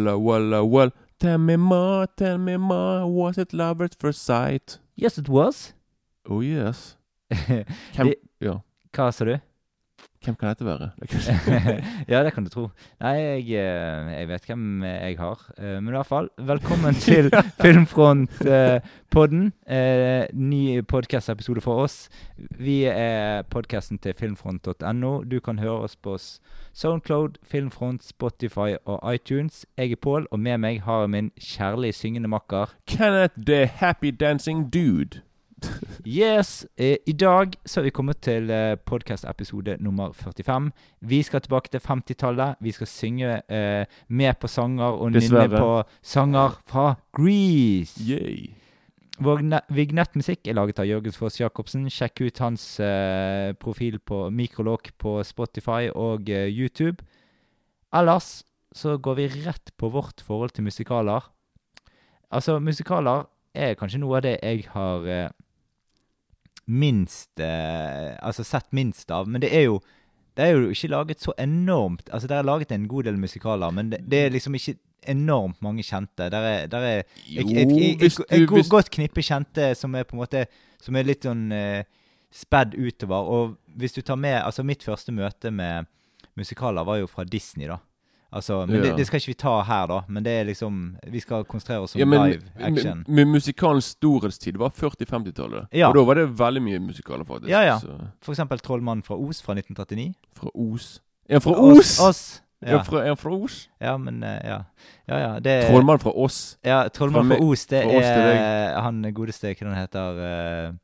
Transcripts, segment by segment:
Walla, walla, walla. Tell me more, tell me more, was it love at first sight? Yes, it was. Oh yes. Hvem, Det- ja. Hva sa du? Hvem kan dette være? Ja, det kan du tro. Nei, jeg, eh, jeg vet hvem jeg har. Eh, Men i hvert fall, velkommen til Filmfront-podden. Ny podkast-episode for oss. Vi er podkasten til filmfront.no. Du kan høre oss på Soundcloud, Filmfront, Spotify og iTunes. Jeg er Pål, og med meg har jeg min kjærlige syngende makker. Kenneth the Happy Dancing Dude. Yes! Eh, I dag så har vi kommet til eh, podcast-episode nummer 45. Vi skal tilbake til 50-tallet. Vi skal synge eh, med på sanger og nynne Dessverre. på sanger fra Grease. Yay. Vår ne- vignettmusikk er laget av Jørgen Foss Jacobsen. Sjekk ut hans eh, profil på Mikrolog på Spotify og eh, YouTube. Ellers så går vi rett på vårt forhold til musikaler. Altså, musikaler er kanskje noe av det jeg har eh, minst eh, Altså sett minst av. Men det er jo det er jo ikke laget så enormt Altså, det er laget en god del musikaler, men det, det er liksom ikke enormt mange kjente. Der er, der er Jo, et, et, et, et, et go- godt knippe kjente som er på en måte Som er litt sånn eh, spedd utover. Og hvis du tar med Altså, mitt første møte med musikaler var jo fra Disney, da. Altså, men det, Ja. det skal ikke vi ta her, da. Men det er liksom Vi skal konsentrere oss om ja, men, live action. med, med musikalens storhetstid var 40-50-tallet. Ja. Og da var det veldig mye musikaler, faktisk. Ja, ja. Så, For eksempel 'Trollmannen fra Os' fra 1939. fra Os. Er han fra Os? Os. Ja. fra, er han fra Os? ja, men eh, ja. Ja, ja. Det Trollmann fra Os'. Ja, Trollmann Fra fra Os, det fra oss er han godeste Hva den heter uh,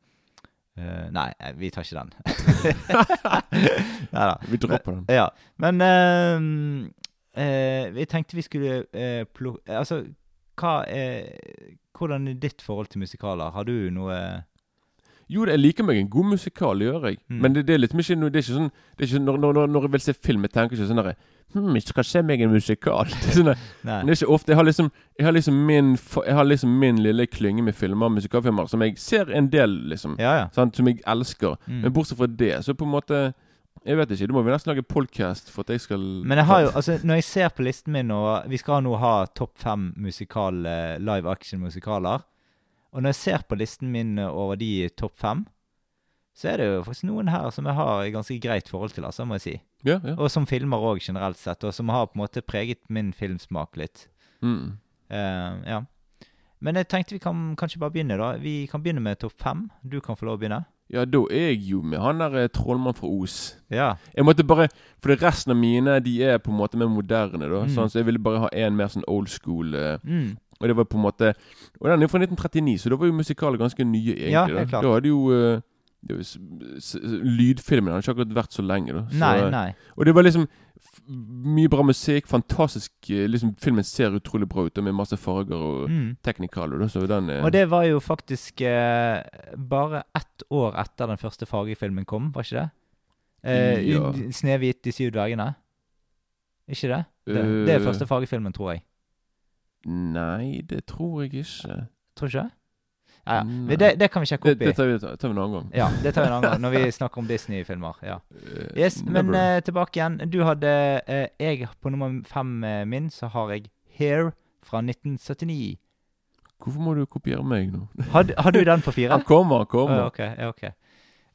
Uh, Nei, vi tar ikke den. Nei da. Vi dropper den. Ja. Men ehm, eh, vi tenkte vi skulle eh, plukke Altså, hva er Hvordan er ditt forhold til musikaler? Har du noe Jo, jeg liker meg en god musikal, det gjør jeg. Mm. Men det, det er liksom ikke noe Det er ikke sånn det er ikke, når, når, når jeg vil se film, jeg tenker ikke sånn derre Hm, jeg skal se meg en musikal. Det sånn der- Men det er ikke ofte. Jeg har liksom Jeg har liksom min, jeg har liksom min lille klynge med filmer, musikalfilmer, som jeg ser en del, liksom. Ja, ja. Sant? Som jeg elsker. Mm. Men bortsett fra det, så på en måte Jeg vet ikke. Du må vi nesten lage podcast for at jeg skal Men jeg har jo, altså når jeg ser på listen min, og vi skal nå ha topp fem musikal, eh, live action-musikaler Og når jeg ser på listen min over de topp fem, så er det jo faktisk noen her som jeg har et ganske greit forhold til, altså, må jeg si. Ja, ja. Og som filmer òg, generelt sett, og som har på en måte preget min filmsmak litt. Mm. Uh, ja. Men jeg tenkte vi kan kanskje bare begynne, da. Vi kan begynne med topp fem. Du kan få lov å begynne. Ja, da er jeg jo med han der trollmannen trollmann fra Os. Ja. Jeg måtte bare For det resten av mine De er på en måte mer moderne, da. Mm. Sånn, så jeg ville bare ha en mer sånn old school. Uh, Mm. Og det var på en måte Og den er jo fra 1939, så da var jo musikaler ganske nye, egentlig. Ja, da. da hadde jo eh, s- Lydfilmen har ikke akkurat vært så lenge, da. Så, Nei, nei. Og det var liksom mye bra musikk. Fantastisk eh, liksom Filmen ser utrolig bra ut, og med masse farger og Mm. teknikaler. Da, så den eh, Og det var jo faktisk eh, bare ett år etter den første Farge-filmen kom, var ikke det? Eh, Ja. i- 'Snehvit, de syv dvergene'. Ikke det? Det, det er Øh. første Farge-filmen, tror jeg. Nei, det tror jeg ikke. Tror ikke? Ja, ja. Men Det, det kan vi sjekke opp i. det tar, vi, tar vi en annen gang. Ja, det tar vi en annen gang, når vi snakker om Disney-filmer. ja. Eh, Yes, Men eh, tilbake igjen. Du hadde uh, Jeg På nummer fem uh, min så har jeg Hair fra 1979. Hvorfor må du kopiere meg nå? Har, har du den på fire? Han kommer, han kommer. Uh, okay, okay.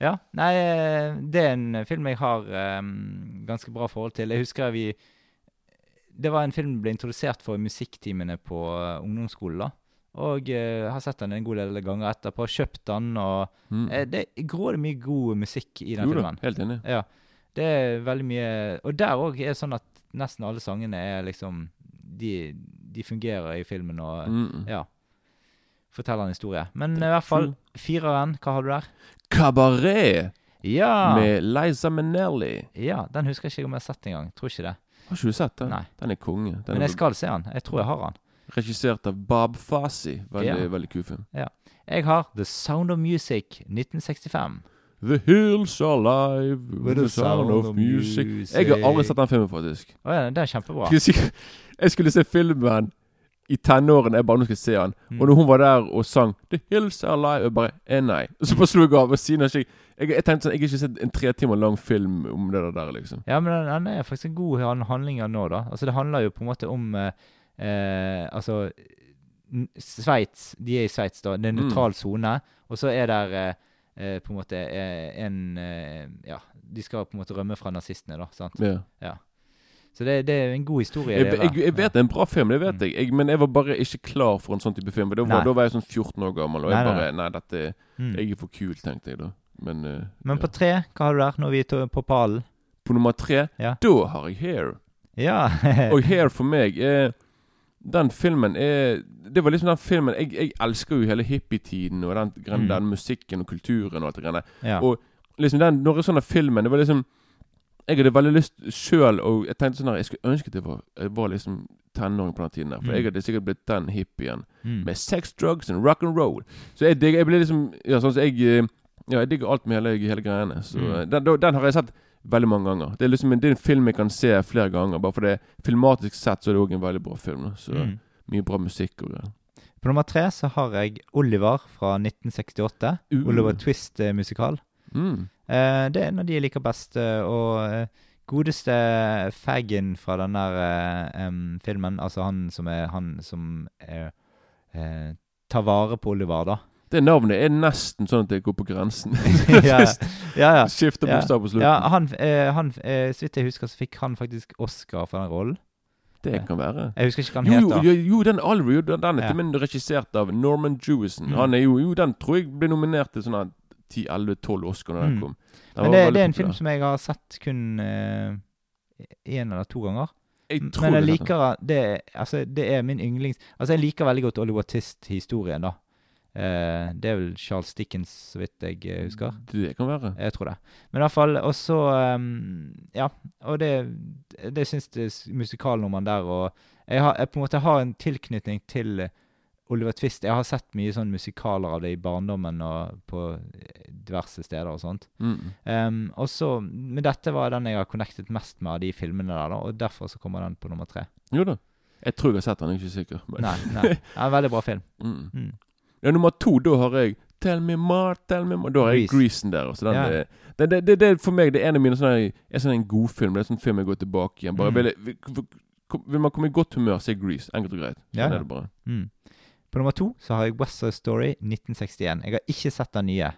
Ja, nei, det er en film jeg har um, ganske bra forhold til. Jeg husker vi Det var en film vi ble introdusert for i musikktimene på ungdomsskolen. da. Og eh, har sett den en god del ganger etterpå. Kjøpt den, og Mm. eh, Det grådig mye god musikk i den Jo filmen. helt enig. Ja, det er veldig mye Og der òg er det sånn at nesten alle sangene er liksom De, de fungerer i filmen og Mm. ja. Forteller en historie. Men i hvert fall, fireren, hva har du der? Kabaret Ja! med Liza Minnelli. Ja, Den husker jeg ikke om jeg har sett engang. Tror ikke det. Har ikke du sett den? Nei. Den er konge. Den Men jeg skal se den. Jeg tror jeg har den. Regissert av Bob Fossey. Veldig, Ja. veldig kul film. Jeg har The Sound of Music 1965. The hills are alive with the sound of music. Jeg har aldri sett den filmen, faktisk. Oh, ja, det er kjempebra. Jeg skulle, se filmen i tenårene jeg bare nå skal se han. Mm. Og når hun var der og sang 'The Hills Are Alive', jeg bare eh, nei. Og så bare slo jeg av. Og siden har jeg jeg, tenkte sånn, jeg har ikke sett en tre timer lang film om det der, liksom. Ja, men den, den er faktisk en god han- handling nå, da. Altså, det handler jo på en måte om eh, Altså Sveits. De er i Sveits, da. Det er en Mm. nøytral sone. Og så er der eh, eh, på en måte eh, en eh, Ja, de skal på en måte rømme fra nazistene, da. sant? Ja. Så det, det er en god historie. Jeg, jeg, jeg vet det er en bra film, det vet Mm. jeg. jeg. Men jeg var bare ikke klar for en sånn type film. Da var, da var jeg sånn 14 år gammel, og jeg nei, bare Nei, dette Mm. Jeg er for kul, tenkte jeg da. Men, uh, Men på ja. tre, hva har du der, når vi er på pallen? på nummer tre, Ja. da har jeg Hair. Ja. Og Hair for meg er Den filmen er Det var liksom den filmen Jeg, jeg elsker jo hele hippietiden og den, den, Mm. den musikken og kulturen og alt det greiene. ja. Og liksom den Når sånne så filmen Det var liksom Jeg hadde veldig lyst sjøl Og jeg tenkte sånn her Jeg skulle ønske det var, jeg var liksom tenåring på den tiden. der For Mm. jeg hadde sikkert blitt den hippien Mm. med sex, drugs and rock and roll. Så jeg digger Jeg ble liksom Ja, sånn som jeg eh, Ja, jeg digger alt med hele, hele greiene. Så Mm. eh, den, den, den har jeg sett veldig mange ganger. Det er liksom en, det er en film jeg kan se flere ganger. Bare fordi filmatisk sett så er det òg en veldig bra film. da. Så Mm. mye bra musikk og greier. På nummer tre så har jeg Oliver fra 1968. Uh. Oliver Twist-musikal. Mm. Eh, det er en av de jeg liker best. eh, og eh, godeste Fagin fra den der eh, em, filmen, altså han som er han som er, eh, tar vare på Oliver, da. Det navnet er nesten sånn at det går på grensen. ja, ja, ja. Skifter bokstav på slutten. ja han, eh, han eh, Så vidt jeg husker, så fikk han faktisk Oscar for den rollen. Det kan være. Jeg husker ikke hva han jo, heter. jo, jo, den Oliver, jo, den den er Ja. regissert av Norman Jewison. Mm. Han er jo, jo, den tror jeg ble nominert til sånn 10-11-12 Oscar da den Mm. kom. Men Den Men det, det er en film som jeg har sett kun én eller to ganger. Jeg Men jeg liker det Altså, det er min yndlings Altså, jeg liker veldig godt Oliver Tist-historien, da. Eh, det er vel Charles Dickens, så vidt jeg eh, husker. Det kan være. Jeg tror det. Men i hvert fall Og så um, Ja. Og det Det syns det s- musikalnummeren der og jeg, har, jeg på en måte har en tilknytning til eh, Oliver Twist. Jeg har sett mye sånn musikaler av det i barndommen og på eh, diverse steder og sånt. Mm. Um, og så, Men dette var den jeg har connectet mest med av de filmene der, da, og derfor så kommer den på nummer tre. Jo da. Jeg tror jeg har sett den, jeg er ikke sikker. Men. Nei, nei. Det er en veldig bra film. Mm. Mm. Ja, nummer to, da har jeg Tell me more, tell me more. Da har jeg Grease. Greasen der. Også, den, Ja. det, det, det, det er for meg det er en av mine sånne, er sånn en god film. Det er en sånn film jeg går tilbake igjen. Bare Mm. vil, vil, vil, man komme i godt humør, se Grease. Enkelt og greit. Sånn Ja, ja. er det bare. Mm. På nummer to så har jeg West Side Story 1961. Jeg har ikke sett den nye.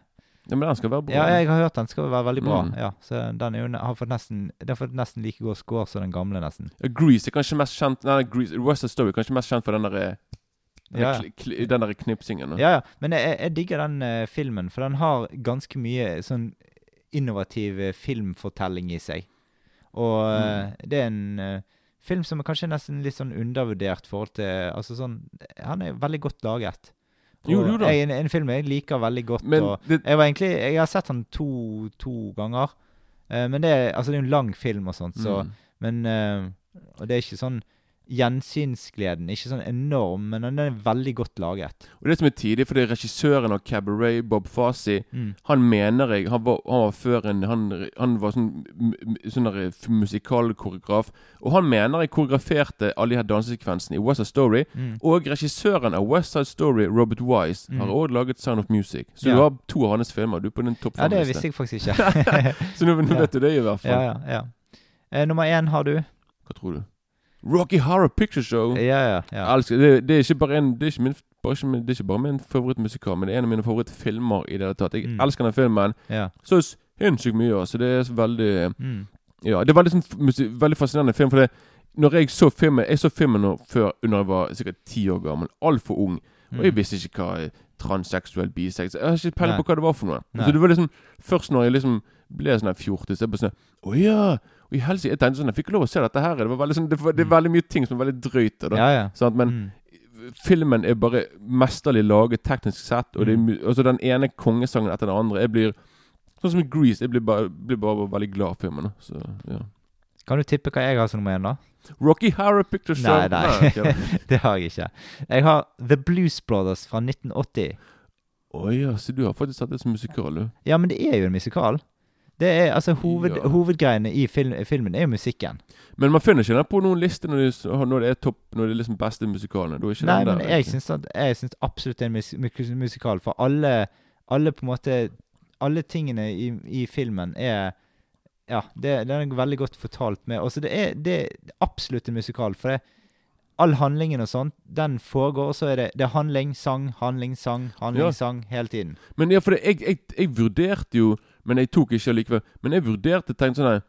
Ja, men den skal være bra. Ja, jeg har hørt den skal være veldig bra. Mm. Ja, så den er jo, har fått nesten, den har fått nesten like god score som den gamle, nesten. Grease er kanskje mest kjent Nei, Grease, West Side Story er kanskje mest kjent for den der, den Ja, ja. den der knipsingen. Ja, ja. Men jeg, jeg digger den uh, filmen, for den har ganske mye sånn innovativ eh, filmfortelling i seg. Og mm. det er en eh, film som er kanskje nesten litt sånn undervurdert forhold til Altså sånn Han er veldig godt laget. Jo, jo da. Jeg, en, en film jeg liker veldig godt. Men og det, jeg var egentlig Jeg har sett den to, to ganger. Uh, men det er altså det er en lang film og sånt, så mm. Men uh, Og det er ikke sånn Gjensynsgleden ikke sånn enorm, men den er veldig godt laget. Og det som er tidlig, fordi regissøren av Cabaret, Bob Fasi, Mm. han mener jeg Han var, han var før en Han, han var sånn, sånn musikalkoreograf. Og han mener jeg koreograferte alle de her dansesekvensene i West Side Story. Mm. Og regissøren av West Side Story, Robert Wise, Mm. har også laget Sound of Music. Så Ja. du har to av hans filmer. Du er på den topp Ja, det visste jeg faktisk ikke. Så nå, nå Ja. vet du det i hvert fall. ja, ja, ja. Eh, nummer én har du. Hva tror du? Rocky Horror Picture Show. Ja, ja. Ja. elsker det. Det er ikke bare en Det er ikke, min, bare ikke, det er ikke bare min favorittmusikal, men det er en av mine favorittfilmer i det hele tatt. Jeg Mm. elsker den filmen ja. så sinnssykt mye. Altså. Det er så veldig Mm. Ja, det er sånn, f- veldig fascinerende film. For det, når jeg så filmen Jeg så filmen nå før under jeg var sikkert ti år gammel. Altfor ung. Og jeg Mm. visste ikke hva transseksuell, biseksuell Jeg har ikke peiling på hva det var for noe. Nei. Så det var liksom Først når jeg liksom ble sånn her fjortis, jeg bare sånn Å ja! Og i helse, jeg tenkte sånn Jeg fikk lov å se dette her. Det, var veldig sånn, det, var, det er Mm. veldig mye ting som er veldig drøyt. Da, Ja, ja. sant? Men mm. filmen er bare mesterlig laget teknisk sett. Og det Mm. altså den ene kongesangen etter den andre. Jeg blir Sånn som i Grease. Jeg blir bare, blir bare veldig glad for filmen. Så, ja. Kan du tippe hva jeg har som nummer én, da? Rocky Horror Picture Show. Nei, nei. ok. det har jeg ikke. Jeg har The Blues Brothers fra 1980. Å ja, så du har faktisk sett det som musikal, du? Ja, men det er jo en musikal. Det er, altså hoved, Ja. Hovedgreiene i film, filmen er jo musikken. Men man finner ikke den på noen liste når, de, når det er topp Når det er liksom beste musikalene. Nei, den der. men jeg syns, at, jeg syns absolutt det er en mus mus musikal, for alle, alle på en måte Alle tingene i, i filmen er Ja, det, det er veldig godt fortalt med. Også det er, det er absolutt en musikal, for det, all handlingen og sånt, den foregår, og så er det, det er handling, sang, handling, sang, handling, Ja. sang hele tiden. Men ja, for det, jeg, jeg, jeg vurderte jo Men jeg tok ikke likevel. Men jeg vurderte tenkte sånn her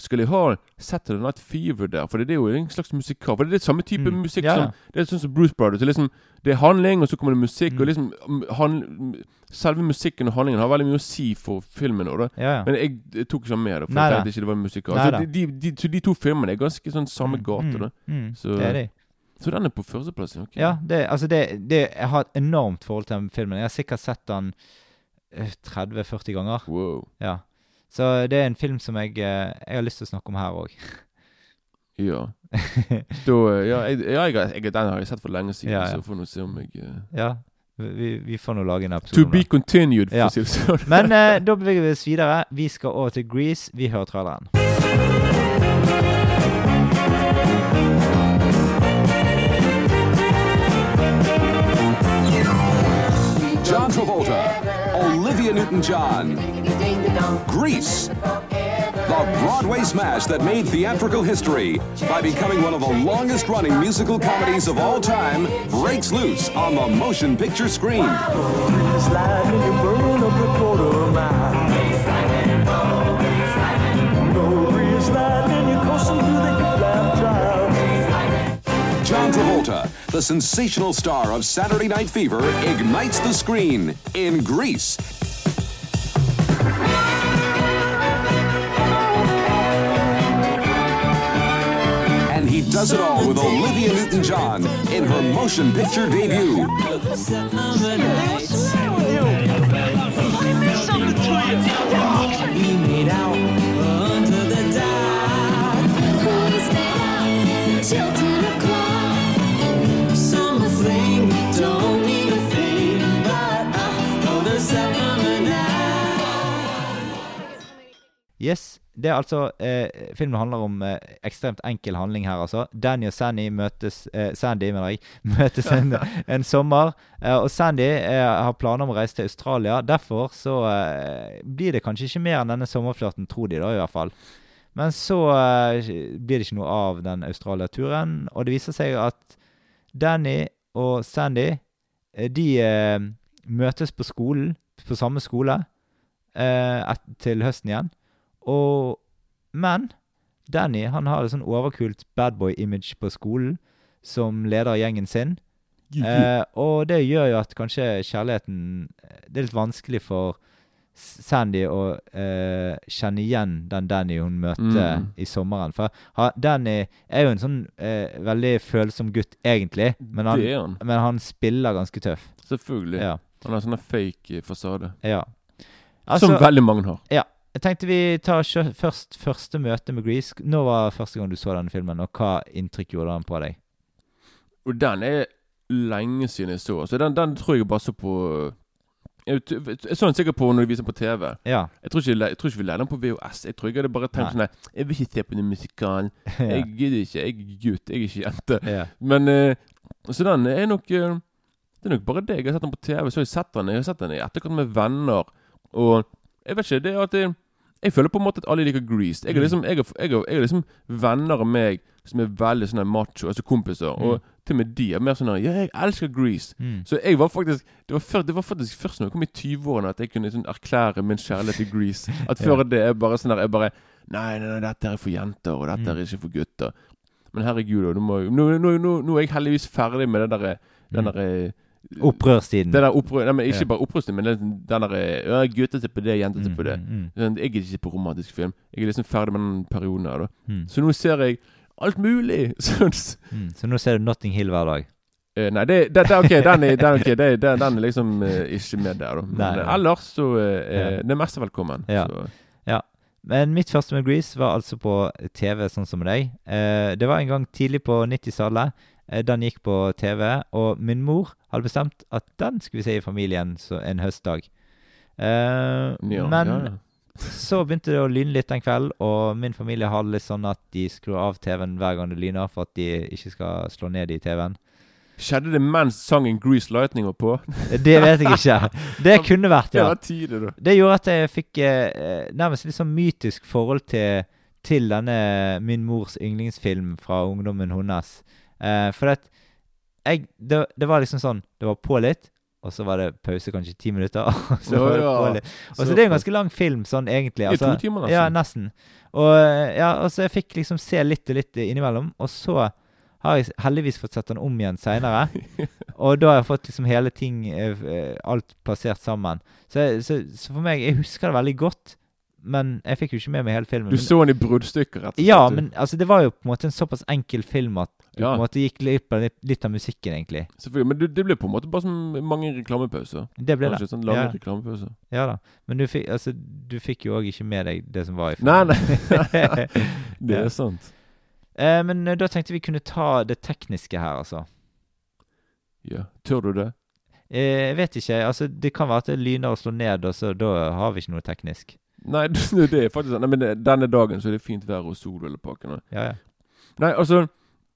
Skal jeg ha Saturday Night Fever der? For det er jo en slags musikal. For det er det samme type Mm. musikk Ja, ja. som Det er sånn som Bruce Brothers. Det er, liksom, det er handling, og så kommer det musikk. Mm. Og liksom mm, han, Selve musikken og handlingen har veldig mye å si for filmen. også, Ja. Men jeg, jeg tok ikke med, det, for Nei, jeg tenkte ikke det var en musikal. Så de, de, de, de to filmene er ganske sånn samme Mm, gate. Mm, mm, Så- det er de. Så den er på førsteplass. Okay. Ja, det, altså det, det, jeg har et enormt forhold til den filmen. Jeg har sikkert sett den 30-40 ganger. Wow. Ja. Så det er en film som jeg, eh, jeg har lyst til å snakke om her òg. Ja. Da, eh, ja, jeg, ja jeg, jeg, den har jeg sett for lenge siden, Ja, ja. så får vi se om jeg uh... ja, vi, vi får nå lage en episode To be continued, for å si det sånn. Men uh, da beveger vi oss videre. Vi skal over til Grease. Vi hører traileren. John Travolta, Olivia Newton John, Grease, the Broadway smash that made theatrical history by becoming one of the longest running musical comedies of all time, breaks loose on the motion picture screen. John Travolta, the sensational star of Saturday Night Fever, ignites the screen in Grease. And he does it all with Olivia Newton John in her motion picture debut. Till 10 o'clock. Summer fling, don't need a thing, but I know there's something Yes, det er altså eh, Filmen handler om eh, ekstremt enkel handling her, altså. Danny og Sandy møtes eh, Sandy, mener jeg. Møtes en, en sommer. Eh, og Sandy eh, har planer om å reise til Australia. Derfor så eh, blir det kanskje ikke mer enn denne sommerflørten, tror de da, i hvert fall. Men så blir det ikke noe av den Australia-turen, og det viser seg at Danny og Sandy de møtes på skolen, på samme skole, eh, til høsten igjen. Og, men Danny han har et sånn overkult badboy-image på skolen som leder gjengen sin. Eh, og det gjør jo at kanskje kjærligheten eh, Det er litt vanskelig for Sandy å eh, kjenne igjen den Danny hun møtte Mm. i sommeren. For ha, Danny er jo en sånn eh, veldig følsom gutt, egentlig. Men han, han. men han spiller ganske tøff. Selvfølgelig. Ja. Han har sånn fake fasade. ja. som Altså, veldig mange har. ja. Jeg tenkte vi tar først første møte med Grease. Når var første gang du så denne filmen, og hva inntrykk gjorde den på deg? Den er lenge siden jeg så. Så den, den tror jeg bare så på Jeg, jeg så den sikkert på når de viser den på TV. Ja. Jeg tror ikke, jeg tror ikke vi leide den på VHS. Jeg tror jeg hadde bare tenkt sånn Jeg vil ikke se på den musikalen. ja. Jeg gidder ikke. Jeg er gutt, jeg er ikke jente. ja. Men eh, Så den er nok eh, Det er nok bare det. Jeg har sett den på TV. Så har jeg sett den Jeg har sett den i etterkant med venner. Og jeg vet ikke. Det er at jeg, jeg føler på en måte at alle liker Grease. Jeg er Mm. liksom, jeg jeg jeg liksom venner av meg som er veldig sånn macho, altså kompiser. Mm. Og til og med de er mer sånn Ja, jeg elsker Grease. Mm. Så jeg var faktisk Det var, før, det var faktisk først når jeg kom i 20-årene at jeg kunne sånn erklære min kjærlighet til Grease. At før det er bare sånn der Jeg bare Nei, nei, nei, dette er for jenter, og dette Mm. er ikke for gutter. Men herregud, nå, må, nå, nå, nå, er jeg heldigvis ferdig med det derre den Mm. derre Opprørstiden. Det der opprør... Nei, men ikke bare opprørstiden, men den den der ja, Gutter ser på det, jenter ser på det. Mm, mm, Sånn, Jeg er ikke på romantisk film. Jeg er liksom ferdig med den perioden her, mm, Så nå ser jeg alt mulig. Så, mm. Så nå ser du Notting Hill hver dag? Uh, nei, det, det, det, okay, den er, den, ok, det, den, den er liksom uh, ikke med der, da. Men Nei, eh, nei. ellers så uh, Ja. er det meste velkommen. Ja. Så, Men mitt første med Grease var altså på TV, sånn som deg. Eh, det var en gang tidlig på 90-tallet. Eh, den gikk på TV, og min mor hadde bestemt at den skulle vi se i familien så en høstdag. Eh, ja, men ja, ja. så begynte det å lyne litt en kveld, og min familie har litt sånn at de skrur av TV-en hver gang det lyner, for at de ikke skal slå ned i TV-en. Skjedde det mens sangen 'Grease Lightning' var på? Det vet jeg ikke. Det kunne vært, ja. Det gjorde at jeg fikk eh, nærmest litt sånn mytisk forhold til, til denne min mors yndlingsfilm fra ungdommen hennes. Eh, for at jeg det, det var liksom sånn Det var på litt, og så var det pause kanskje ti minutter. Og så var det på litt. Og så det er en ganske lang film sånn egentlig. Altså, I to timer, nesten. Ja, nesten. Og, eh, ja, og så jeg fikk liksom se litt og litt innimellom, og så har jeg heldigvis fått sett den om igjen seinere. og da har jeg fått liksom hele ting eh, eh, Alt plassert sammen. Så, så, så for meg Jeg husker det veldig godt, men jeg fikk jo ikke med meg hele filmen. Du Men- så den i bruddstykker, rett og slett. ja, men altså, det var jo på en måte en såpass enkel film at du Ja. på en måte gikk glipp av litt, litt av musikken, egentlig. Selvfølgelig, Men det, det ble på en måte bare som mange reklamepauser. Det ble det. Sånn lange Ja. reklamepauser. Ja da. Men du fikk, altså, du fikk jo òg ikke med deg det som var i filmen. nei. nei. Det er sant. Eh, men eh, da tenkte vi kunne ta det tekniske her, altså. Ja. Tør du det? Eh, jeg vet ikke. altså Det kan være at det lyner og slår ned, og så da har vi ikke noe teknisk. Nei, det er faktisk sånn. Nei, men det- denne dagen så er det fint vær og sol og- Ja, ja. Nei, altså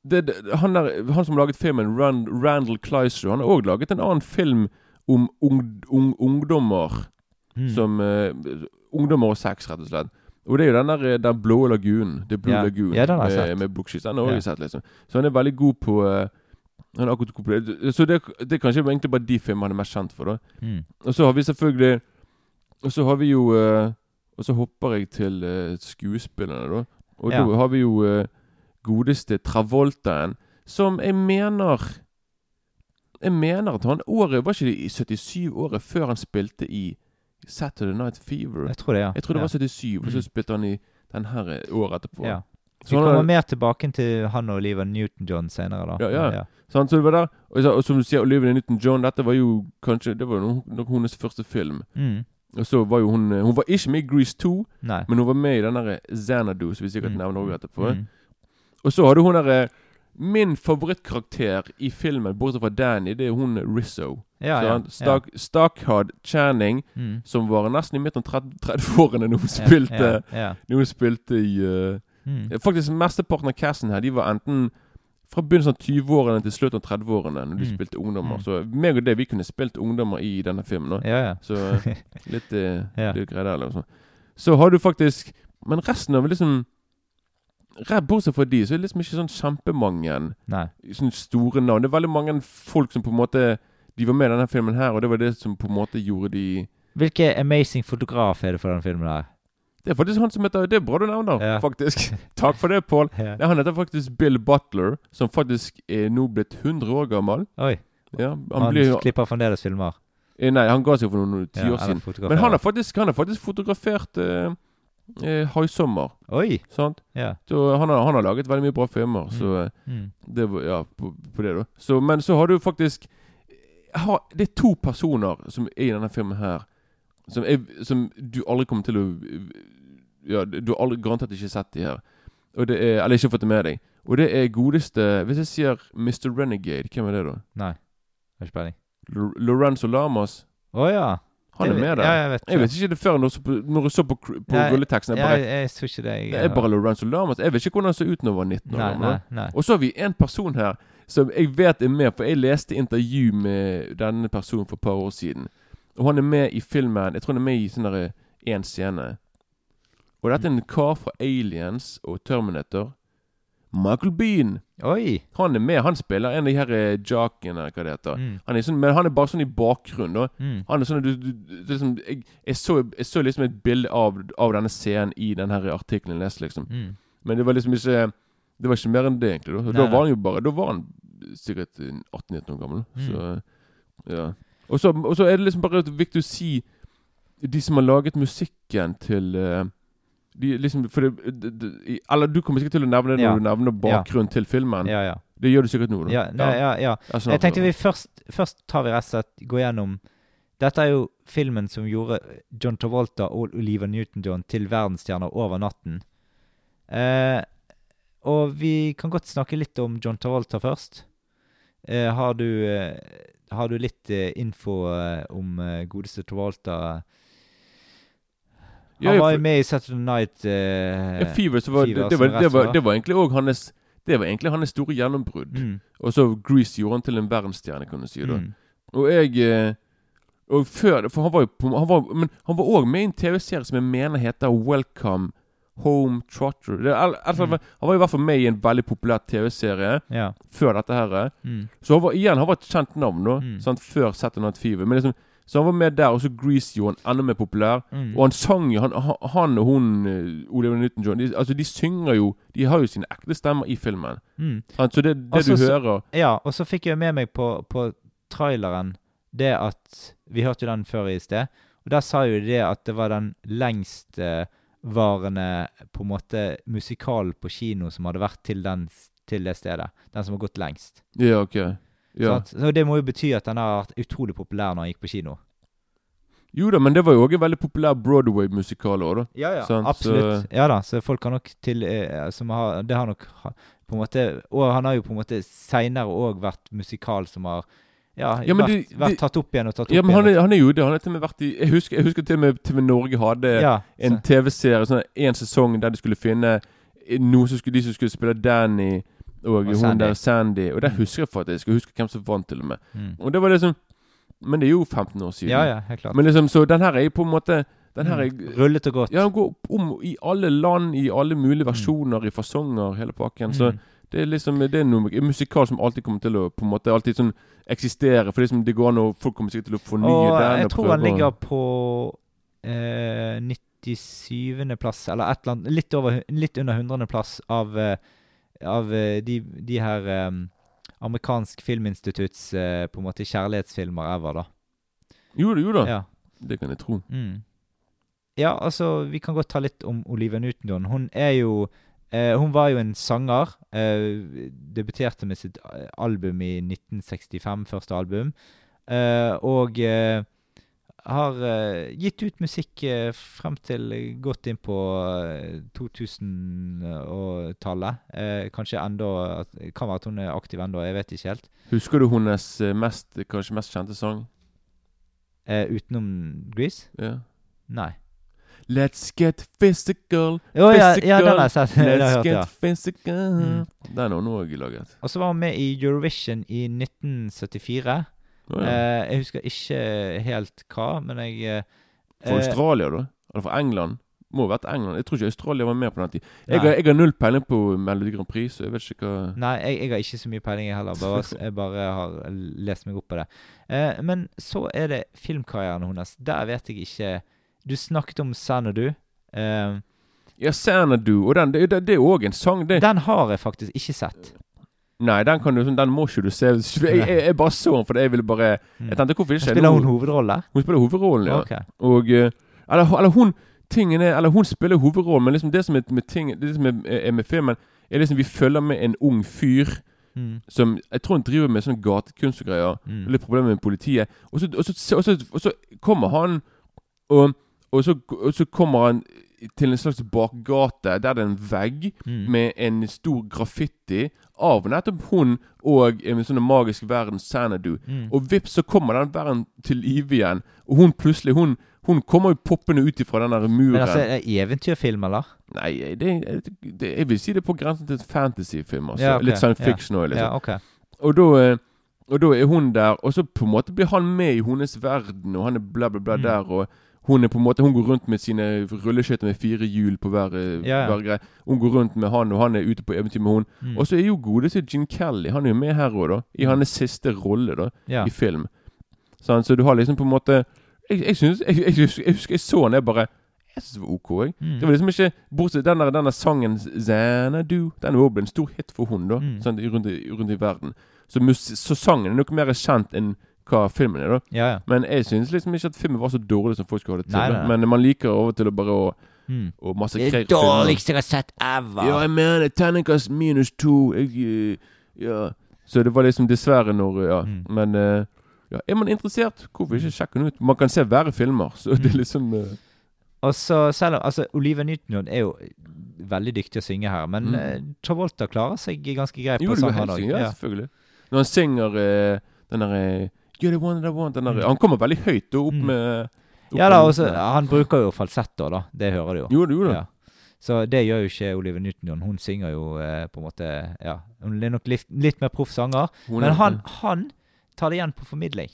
det, det, han, der, han som laget filmen, Rand, Randall Kleiser, han har òg laget en annen film om ung, ung, ungdommer Mm. som uh, Ungdommer og sex, rett og slett. Og det er jo den der eh, Den blå lagunen. Det blå Ja. lagunen Ja, med, med bukkskiss. Den har jeg sett, liksom. Så han er veldig god på uh, Han er akkurat god på det. Så det, det er kanskje egentlig bare de filmene han er mest kjent for, da. Mm. Og så har vi selvfølgelig Og så har vi jo eh, Og så hopper jeg til uh, skuespillerne, da. Og Ja. da har vi jo uh, godeste Travoltaen, som jeg mener Jeg mener at han året Var ikke det i 77 året før han spilte i Saturday Night Fever? Jeg tror det, ja. Jeg tror det ja. var 77, og så Mm. spilte han i den her eh, året etterpå. Ja. Så Vi kommer mer tilbake til han og Oliver Newton-John senere, da. Ja, ja. Sant, så det var der. Og, og som du sier, Oliver Newton-John, dette var jo kanskje Det var nok hennes første film. Mm. Og så var jo hun eh, Hun var ikke med i Grease 2, Nei. men hun var med i den derre Xanadu, som vi sikkert Mm. nevner også etterpå. Mm. Og så hadde hun derre Min favorittkarakter i filmen, bortsett fra Danny, det er hun Rizzo. Ja, Så ja. han- ja. Starkhard Channing. Mm. som var nesten i midten av 30 30-årene når hun spilte Ja, ja. Når hun spilte i uh. Faktisk mesteparten av casten her, de var enten fra begynnelsen av 20-årene til slutten av 30-årene, når du Mm. spilte ungdommer. Mm. Så meg og det, vi kunne spilt ungdommer i denne filmen. Ja, ja. Så litt, eh, Ja. greier der, liksom. Så har du faktisk Men resten av liksom Bortsett fra de, så er det liksom ikke sånn kjempemange sånne store navn. Det er veldig mange folk som på en måte De var med i denne filmen her, og det var det som på en måte gjorde de Hvilken amazing fotograf er det for denne filmen her? Det er faktisk han som heter Det er bra du nevner, Ja. faktisk. Takk for det, Pål. Ja. Han heter faktisk Bill Butler, som faktisk er nå blitt 100 år gammel. Oi. Ja, han Han, blir, klipper fremdeles filmer. eh, nei, han ga seg for noen tiår ja, siden. Men han har faktisk, han har faktisk fotografert eh, eh, Haisommer. Oi! Sant? Ja. Så han har, han har laget veldig mye bra filmer. Så eh, Mm. det var Ja, på, på det, da. Så, men så har du faktisk ha, Det er to personer som er i denne filmen her, som, er, som du aldri kommer til å Ja, du har aldri garantert ikke sett de her. Er, eller ikke fått det med deg. Og det er godeste Hvis jeg sier Mr. Renegade, hvem er det da? Nei. Har ikke peiling. Lorenzo Lamas. Å ja. Han er med der. Ja, jeg vet Jeg vet ikke det før når, jeg så på- når jeg så på, på rulleteksten. Jeg Ja, jeg, jeg ikke det. Jeg, det er bare Lorenzo Lamas. Jeg vet ikke hvordan han så ut når han var 19 år Nei, nei, nei. Og så har vi en person her som jeg vet er med, for jeg leste intervju med denne personen for et par år siden. Og han er med i filmen Jeg tror han er med i sånn én scene. Og dette er en kar fra Aliens og Terminator. Michael Bean. Oi! Han er med. Han spiller en av de her eh, jockene, hva det heter. Mm. Han er sånn, men han er bare sånn i bakgrunnen. da Mm. Han er sånn du, du, er liksom, jeg, jeg, så, jeg så liksom et bilde av, av denne scenen i her artikkelen jeg leste, liksom. Mm. Men det var liksom ikke Det var ikke mer enn det, egentlig. Da, Nei, da var han jo bare Da var han sikkert 18-19 år gammel. Mm. Så ja. Og så, er det liksom bare viktig å si De som har laget musikken til eh, de liksom, for det, de, de, Eller du kommer sikkert til å nevne det når Ja. du nevner bakgrunnen til filmen. Ja, ja. Det gjør du sikkert nå. Ja, ja, ja. Ja, sånn Jeg tenkte vi først Først tar vi rett og slett gå gjennom Dette er jo filmen som gjorde John Travolta og Oliver Newton-John til verdensstjerner over natten. Eh, og vi kan godt snakke litt om John Travolta først. Eh, har du eh, Har du litt eh, info eh, om eh, godeste Travolta? Ja, Han var jo med i Saturday Night uh, Ja, Fever, så var, Fever, det, var, det, var, det var egentlig òg hans Det var egentlig hans store gjennombrudd. mm, Og så Grease gjorde han til en verdensstjerne, kan du si. da mm. Og jeg eh, Og før For han var jo på, han var, Men han var òg med i en TV-serie som jeg mener heter Welcome Home Trotter. Det, al- altså, Mm. Han var i hvert fall med i en veldig populær TV-serie Ja. før dette her. Mm. Så han var igjen Han var et kjent navn nå, Mm. sant, før Saturday Night Fever. Men liksom så han var med der, og så Grease jo, han enda mer populær. Mm. Og han sang jo han, han- og hun Oliver Newton-John de, Altså de synger jo De har jo sine ekte stemmer i filmen. Mm. Så det, det også, du hører Ja, og så fikk jeg med meg på, på traileren det at Vi hørte jo den før i sted. Og der sa jo det at det var den lengstvarende på en måte musikal på kino som hadde vært til, den, til det stedet. Den som har gått lengst. Ja, ok. Ja. Så det må jo bety at den har vært utrolig populær når han gikk på kino. Jo da, men det var jo òg en veldig populær Broadway-musikal òg, da. Ja, ja. sånn, Absolutt. Ja da, så folk har nok til eh, som har, Det har nok på en måte Og han har jo på en måte seinere òg vært musikal som har ja, Ja, men vært, det- vært tatt opp igjen og tatt opp Ja, men han er, han er jo det. Han er til og med vært i Jeg husker, jeg husker til og med TV Norge hadde ja, en TV-serie, sånn en sesong der de skulle finne noen som skulle, de som skulle spille Danny og, Og hun der Sandy. Og der Mm. husker jeg faktisk. Jeg husker hvem som vant, til og med. mm. Og det var liksom Men det er jo 15 år siden. ja, ja, helt klart. Men liksom, så den her er jo på en måte Den her er Mm. Rullet og godt. Ja, den går om i alle land, i alle mulige versjoner, i fasonger, hele pakken. Så Mm. det er liksom Det er noe musikal som alltid kommer til å på en måte alltid sånn eksistere. For liksom det går an å Folk kommer sikkert til å fornye og den. jeg og tror han ligger på eh, 97. plass, eller et eller annet Litt, over, litt under 100. plass av, eh, av eh, de, de her um, amerikansk filminstitutts uh, på en måte kjærlighetsfilmer ever, da. Jo da, jo da. Ja. Det kan jeg tro. Mm. Ja, altså, vi kan godt ta litt om Olivia Newton-John. Hun er jo eh, Hun var jo en sanger. Eh, debuterte med sitt eh, album i 1965, første album. Eh, og eh, har uh, gitt ut musikk uh, frem til godt inn på uh, 2000-tallet. Eh, kanskje enda at- Kan være at hun er aktiv ennå, jeg vet ikke helt. Husker du hennes mest, kanskje mest kjente sang? Utenom Grease? Ja. Nei. Let's get physical, oh, ja, Physical, ja, den har jeg sett. Let's get ja. physical Mm. Den har hun òg laget. Og så var hun med i Eurovision i 1974. Å, ja. Eh, jeg husker ikke helt hva, men jeg eh, For eh, Australia, da? Eller for England? Må ha vært England. Jeg tror ikke Australia var med på den tid. Jeg har, jeg har null peiling på Melodi Grand Prix, så jeg vet ikke hva Nei, jeg, jeg har ikke så mye peiling, jeg heller. Bare, jeg bare har lest meg opp på det. Eh, men så er det filmkarrieren hennes. Der vet jeg ikke Du snakket om Sanadu. Eh, Ja, Sanadu. Og den, det, det, det er òg en sang. Det, den har jeg faktisk ikke sett. Nei, den kan du Den må ikke du se. Jeg, jeg, jeg bare så den, for jeg ville bare Mm. Jeg tenkte hvorfor ikke Spiller hun hovedrollen? hovedrolle? Hun spiller hovedrollen, ja. Ok. Og eh, eller, eller hun tingen er, Eller hun spiller hovedrollen, men liksom det som er med, ting, det som er, er med filmen, er liksom vi følger med en ung fyr Mm. som Jeg tror han driver med sånn gatekunst og greier. Mm. Litt problemer med politiet. Og så, og så, og så, og så kommer han og, og, så, og så kommer han til en slags bakgate der det er en vegg Mm. med en stor graffiti av nettopp hun og en sånn magisk verden Sanadu. Mm. Og vips, så kommer den verden til live igjen. Og hun plutselig Hun, hun kommer jo poppende ut ifra den der muren. Men altså, er det eventyrfilm, eller? Nei, det, det, jeg vil si det er på grensen til fantasyfilm. Altså. Ja, okay. Litt science fiction òg, liksom. Ja, ok. Og da, og da er hun der, og så på en måte blir han med i hennes verden, og han er bla, bla, bla Mm. der, og hun er på en måte Hun går rundt med sine rulleskøyter med fire hjul på hver, ja. hver greie. Hun går rundt med han, og han er ute på eventyr med hun. Mm. Og så er jo godeste Gene Kelly Han er jo med her òg, da. I hans siste rolle da ja. i film. Sånn, så du har liksom på en måte Jeg, jeg, synes, jeg, jeg, jeg husker jeg så han, jeg bare Jeg synes det var OK. jeg. Mm. Det var liksom ikke Bortsett den der, denne sangen Xanadu Den ble en stor hit for hun da Mm. sånn, rundt, i, rundt i verden. Så, mus så sangen er noe mer kjent enn hva filmen er. da ja, ja. Men jeg syns liksom ikke at filmen var så dårlig som folk skulle ha det til. Nei, nei, nei. Men man liker over til å bare å, Mm. Og masse Det er dårligste jeg har sett ever! Ja, jeg mener terningkast minus to. Jeg, eh, ja. Så det var liksom dessverre når Ja. Mm. Men eh, ja, er man interessert, hvorfor ikke sjekke den ut? Man kan se verre filmer. Så det er Mm. liksom uh... Og så selv om Altså, Olivia Newton er jo veldig dyktig å synge her, men Mm. eh, Travolta klarer seg ganske greit Jo, på det går sang, helt han sikkert. Ja, selvfølgelig. Når han synger den derre You're the one that I want den der, Mm. Han kommer veldig høyt opp Mm. med Ja da, også, han bruker jo falsetter, da. Det hører du jo. Jo, det gjorde. Ja. Så det gjør jo ikke Olivia Newton-John. Hun synger jo eh, på en måte Ja, hun er nok litt, litt mer proff sanger. Men han, han tar det igjen på formidling.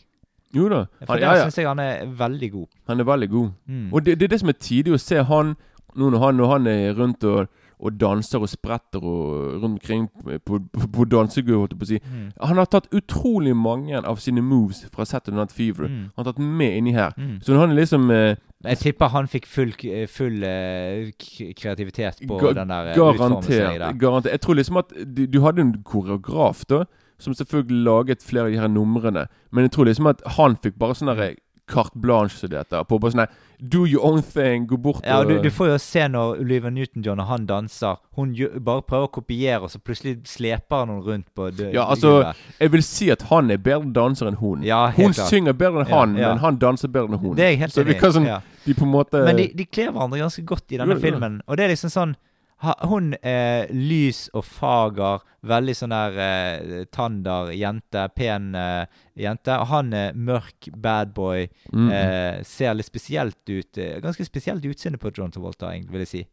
Jo da. For det der ja, ja. syns jeg han er veldig god. han er veldig god. Mm. Og det, det er det som er tidlig å se han nå når han, når han er rundt og, og danser og spretter og rundt omkring på, på, på dansegulvet, holdt jeg på å si. Mm. Han har tatt utrolig mange av sine moves fra Saturday Night Fever. Mm. Han har tatt med inni her. Mm. Så han er liksom eh, Jeg tipper han fikk full, full eh, kreativitet på Ga- den der eh, utformelsen det. garantert. Jeg tror liksom at du, du hadde en koreograf da, som selvfølgelig laget flere av de her numrene. Men jeg tror liksom at han fikk bare sånn derre carte blanche, som det heter. På bare sånn Do your own thing. Gå bort Ja, og du, du får jo se når Olivia Newton-John og han danser. Hun bare prøver å kopiere, og så plutselig sleper noen rundt på det, Ja, altså, Jeg vil si at han er bedre danser enn hun. Ja, hun klart. synger bedre enn han, ja. men han danser bedre enn hun. Det er jeg helt Så enig i. sånn- ja. De på en måte Men de, de kler hverandre ganske godt i denne filmen. Og det er liksom sånn ha, Hun er lys og fager, veldig sånn der eh, tander jente, pen eh, jente. Han er mørk bad boy. Mm. Eh, ser litt spesielt ut. eh, ganske spesielt utseende på John Travolta, vil jeg si.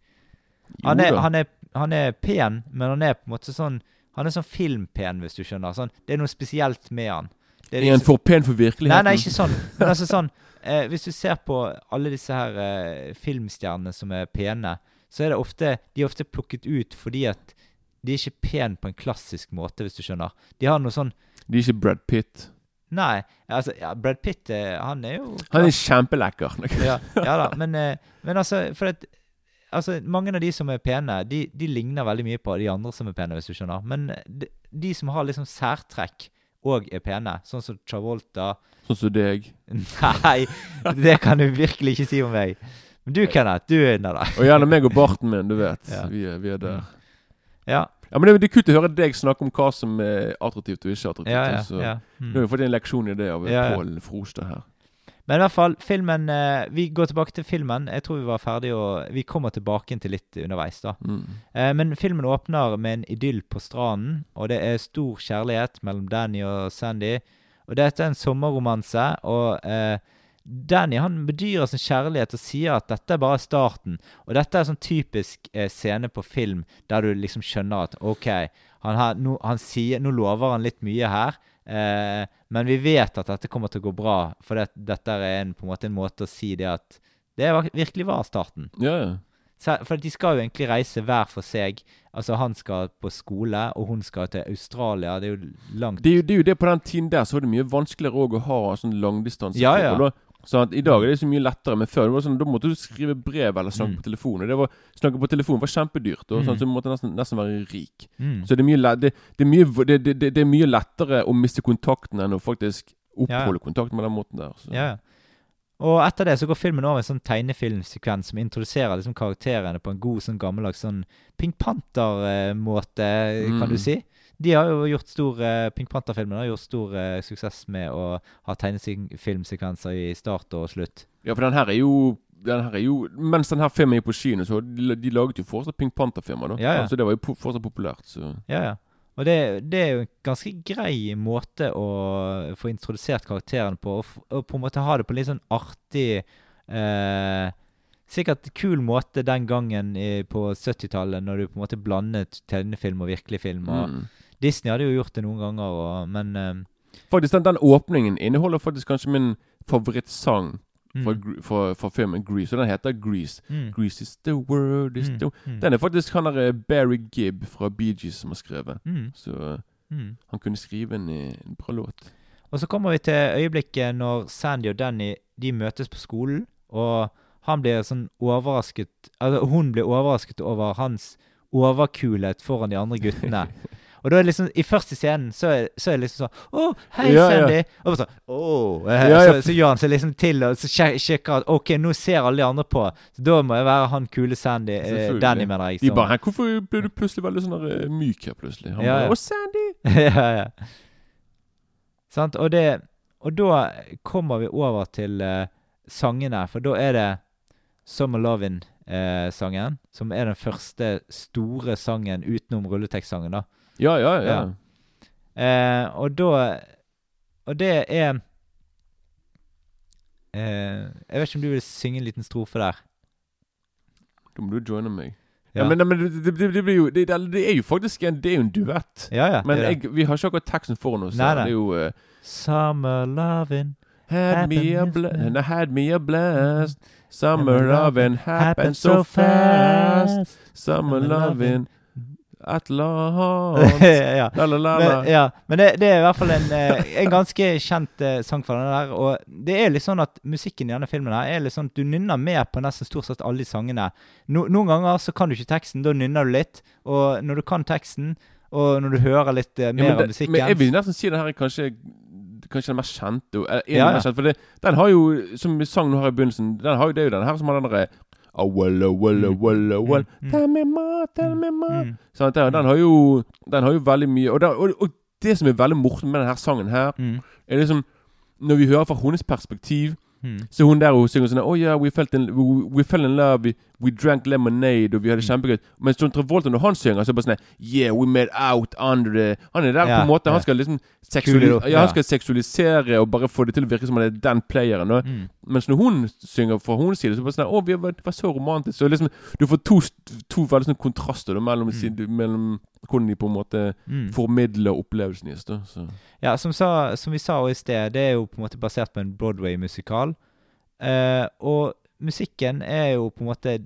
Han er, han, er, han er pen, men han er på en måte sånn Han er sånn filmpen, hvis du skjønner. Sånn, det er noe spesielt med han. Det Er han for pen for virkeligheten? Nei, nei, ikke sånn. Men altså sånn eh, Hvis du ser på alle disse her eh, filmstjernene som er pene, så er det ofte De er ofte plukket ut fordi at de er ikke pene på en klassisk måte, hvis du skjønner. De har noe sånn De er ikke Brad Pitt. Nei, altså ja, Brad Pitt, eh, han er jo Han er kjempelekker. ja, ja da, men, eh, men altså For at Altså, mange av de som er pene, de, de ligner veldig mye på de andre som er pene, hvis du skjønner. Men de, de som har liksom særtrekk og er pene, sånn som Travolta Sånn som deg. Nei, det kan du virkelig ikke si om meg. Men du, Kenneth, du er inne der. Og gjerne meg og barten min, du vet. Ja. Vi, er, vi er der. Ja, Ja, men det, det er kult å høre deg snakke om hva som er attraktivt og ikke attraktivt. ja. Så. Nå Mm. har vi fått en leksjon i det av ja. Pål Frostad her. Men i hvert fall, filmen eh, Vi går tilbake til filmen. Jeg tror vi var ferdige, og vi kommer tilbake til litt underveis, da. Mm. Eh, men filmen åpner med en idyll på stranden, og det er stor kjærlighet mellom Danny og Sandy. Og dette er en sommerromanse, og eh, Danny han bedyrer sin kjærlighet og sier at dette er bare starten. Og dette er sånn typisk eh, scene på film der du liksom skjønner at OK, han, her, nå, han sier, nå lover han litt mye her. Eh, men vi vet at dette kommer til å gå bra, for det, dette er en, på en måte en måte å si det at det virkelig var starten. Ja, ja. For de skal jo egentlig reise hver for seg. Altså Han skal på skole, og hun skal til Australia. Det er jo langt Det er, jo, det er jo det på den tiden der, så er det mye vanskeligere å ha sånn langdistanse. Ja, ja. Da, sånn at I dag er det så mye lettere, men før det var sånn, da måtte du skrive brev eller snakke Mm. på telefon. Og det var, snakke på telefon var kjempedyrt, og sånn, Mm. så du måtte nesten, nesten være rik. mm. Så det er mye, det, det, er mye, det, er mye lettere å miste kontakten enn å faktisk oppholde kontakten med den måten der. Så. Ja, ja. Og etter det så går filmen over i en sånn tegnefilmsekvens som introduserer liksom karakterene på en god sånn gammeldags sånn Pink Panther-måte, kan Mm. du si. De har jo gjort stor eh, Pink Panther-filmen har gjort stor eh, suksess med å ha tegnefilmsekvenser i start og slutt. Ja, for den her er jo den her er jo, Mens den her filmen gikk på kino, så de, de laget jo fortsatt Pink Panther-filmer. da Ja, ja. Så det var jo po fortsatt populært. Så Ja, ja. Og det, det er jo en ganske grei måte å få introdusert karakteren på, og, og på en måte ha det på en litt sånn artig eh, Sikkert kul måte den gangen i, på 70-tallet, når du på en måte blandet tegnefilm og virkelig film. Og mm. Disney hadde jo gjort det noen ganger, og, men uh, Faktisk, den, den åpningen inneholder faktisk kanskje min favorittsang mm, for, for, filmen Grease. Og den heter Grease. mm, Grease is the world is mm, the mm, Den er faktisk han der eh, Barry Gibb fra Bee Gees som har skrevet. mm, Så mm. han kunne skrive en, eh, en bra låt. Og så kommer vi til øyeblikket når Sandy og Danny de møtes på skolen, og han blir sånn overrasket Altså hun blir overrasket over hans overkulhet foran de andre guttene. Og da er det liksom I første scenen så er, så er det liksom sånn Å, hei, Ja, ja. Sandy. Og så, sånn Å eh, Ja, ja. Så, så gjør han seg liksom til og så sjekker at OK, nå ser alle de andre på. Så da må jeg være han kule Sandy. Eh. Danny, mener jeg. De som- bare Hvorfor ble du plutselig veldig sånn der, eh, myk her plutselig? Han Ja, bare ja. Å, Sandy! ja, ja. Sant? Og, det, og da kommer vi over til uh, sangene, for da er det Summer Lovin'-sangen, som er den første store sangen utenom rulletekstsangen, da. Ja, ja, ja. Ja. Eh, og da Og det er Eh, jeg vet ikke om du vil synge en liten strofe der? Da må du joine meg. Ja. Ja, men, men det, det, det, jo det, er jo faktisk en, det er jo en duett. ja. ja Men jeg, vi har ikke akkurat teksten foran oss. Nei, nei. Det er jo uh, Summer lovin' Had me a bl Had me a blast Summer Summer loving happened so fast Summer Summer loving. eller annet ja. La la la Men, ja, men det, det er i hvert fall en, eh, en ganske kjent eh, sang fra den der. Og det er litt sånn at musikken i denne filmen her er litt sånn at du nynner med på nesten stort sett alle de sangene. No, noen ganger så kan du ikke teksten, da nynner du litt. Og når du kan teksten, og når du hører litt eh, Ja, mer av musikken men jeg vil nesten si det her er kanskje Kanskje den mest kjente Ja, ja. Kjent, For det, den har jo Som vi sang nå her i begynnelsen Den har jo, Det er jo den her som har den derre Oh, well, oh, well, oh, well, oh, well. Mm, mm. Tell me more, tell me more. Mm, Sant, den, har jo Den har jo veldig mye Og, den, og, og det som er veldig morsomt med denne sangen her, mm, er liksom Når vi hører fra hennes perspektiv, mm. så hun der hun synger sånn Oh yeah, we, felt in, we, we fell in love, we, we drank lemonade, og vi hadde Mm. kjempegøy. Mens John Travolta, når han synger, så er det bare sånn Yeah, we made out under the Han er der på en måte ja. Han skal liksom seksuali det ja, han ja. skal seksualisere og bare få det til å virke som han er den playeren. Og, Mm. Mens når hun synger fra hennes side, så er det bare sånn Å, vi var, var så romantisk. Så liksom Du får to, to veldig sånne kontraster da, mellom, Mm. mellom hvordan de på en måte Mm. formidler opplevelsen deres. Ja, som, sa, som vi sa i sted, det er jo på en måte basert på en Broadway-musikal. Eh, og musikken er jo på en måte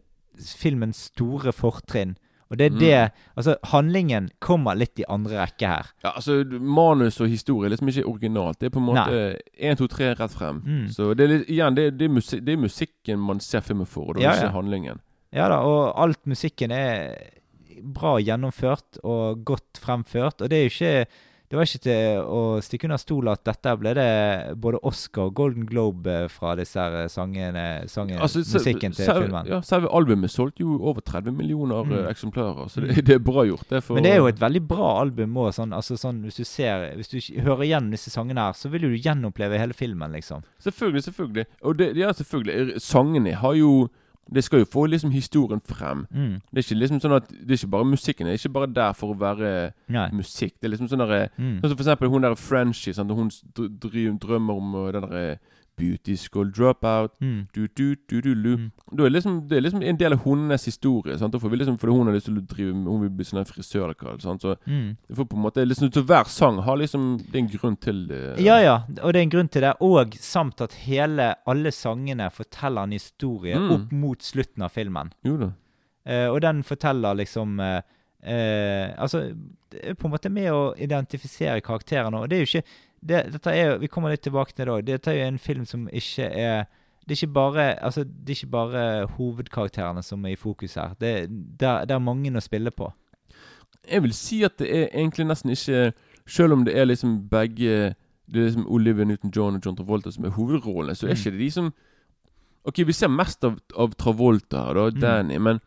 filmens store fortrinn. Og det er Mm. det Altså, handlingen kommer litt i andre rekke her. Ja, altså Manus og historie er liksom ikke originalt. Det er på en måte én, to, tre rett frem. Mm. Så det er litt, igjen, det, det, er musik, det er musikken man ser filmen for, og det er Ja, ikke ja. handlingen. Ja da, og alt musikken er bra gjennomført og godt fremført. Og det er jo ikke Det var ikke til å stikke under stol at dette ble det både Oscar og Golden Globe eh, fra disse her sangene, sangene Altså, se- musikken til selve- filmen. Ja, selve albumet solgte jo over 30 millioner Mm. eh, eksemplarer, så det, det er bra gjort. Det Men det er jo et veldig bra album òg. Sånn, altså sånn, hvis du ser Hvis du hører igjen disse sangene her, så vil du gjenoppleve hele filmen, liksom. Selvfølgelig, selvfølgelig. Og det, ja, selvfølgelig. Sangene har jo Det skal jo få liksom historien frem. Mm. Det er ikke liksom sånn at Det er ikke bare musikken. Det er ikke bare der for å være Nei. musikk. Det er liksom sånn derre Mm. Sånn som for eksempel hun der Frenchie, sant? hun dr- dr- drømmer om den derre Beauty school dropout. Mm. Du, du, du, du, du. Mm. Da er det, liksom, det er liksom en del av hennes historie. Sant? For, liksom, for hun har lyst til å drive Hun vil bli sånn frisør eller hva. Sant? Så Mm. på en måte liksom, så Hver sang har liksom Det er en grunn til det. Ja, ja, og det er en grunn til det. Og samt at hele, alle sangene forteller en historie Mm. opp mot slutten av filmen. Jo da. Uh, og den forteller liksom uh, Altså, det er på en måte med å identifisere karakterene. Og det er jo ikke det, Dette er jo Vi kommer litt tilbake til det òg. Dette er jo en film som ikke er det er bare altså, det er ikke bare hovedkarakterene som er i fokus her. Det, det, det er mange å spille på. Jeg vil si at det er egentlig nesten ikke Selv om det er liksom begge Det er liksom Olivia Newton-John og John Travolta som er hovedrollene, så er Mm. ikke det de som Ok, vi ser mest av, av Travolta her, da, Mm. Danny, men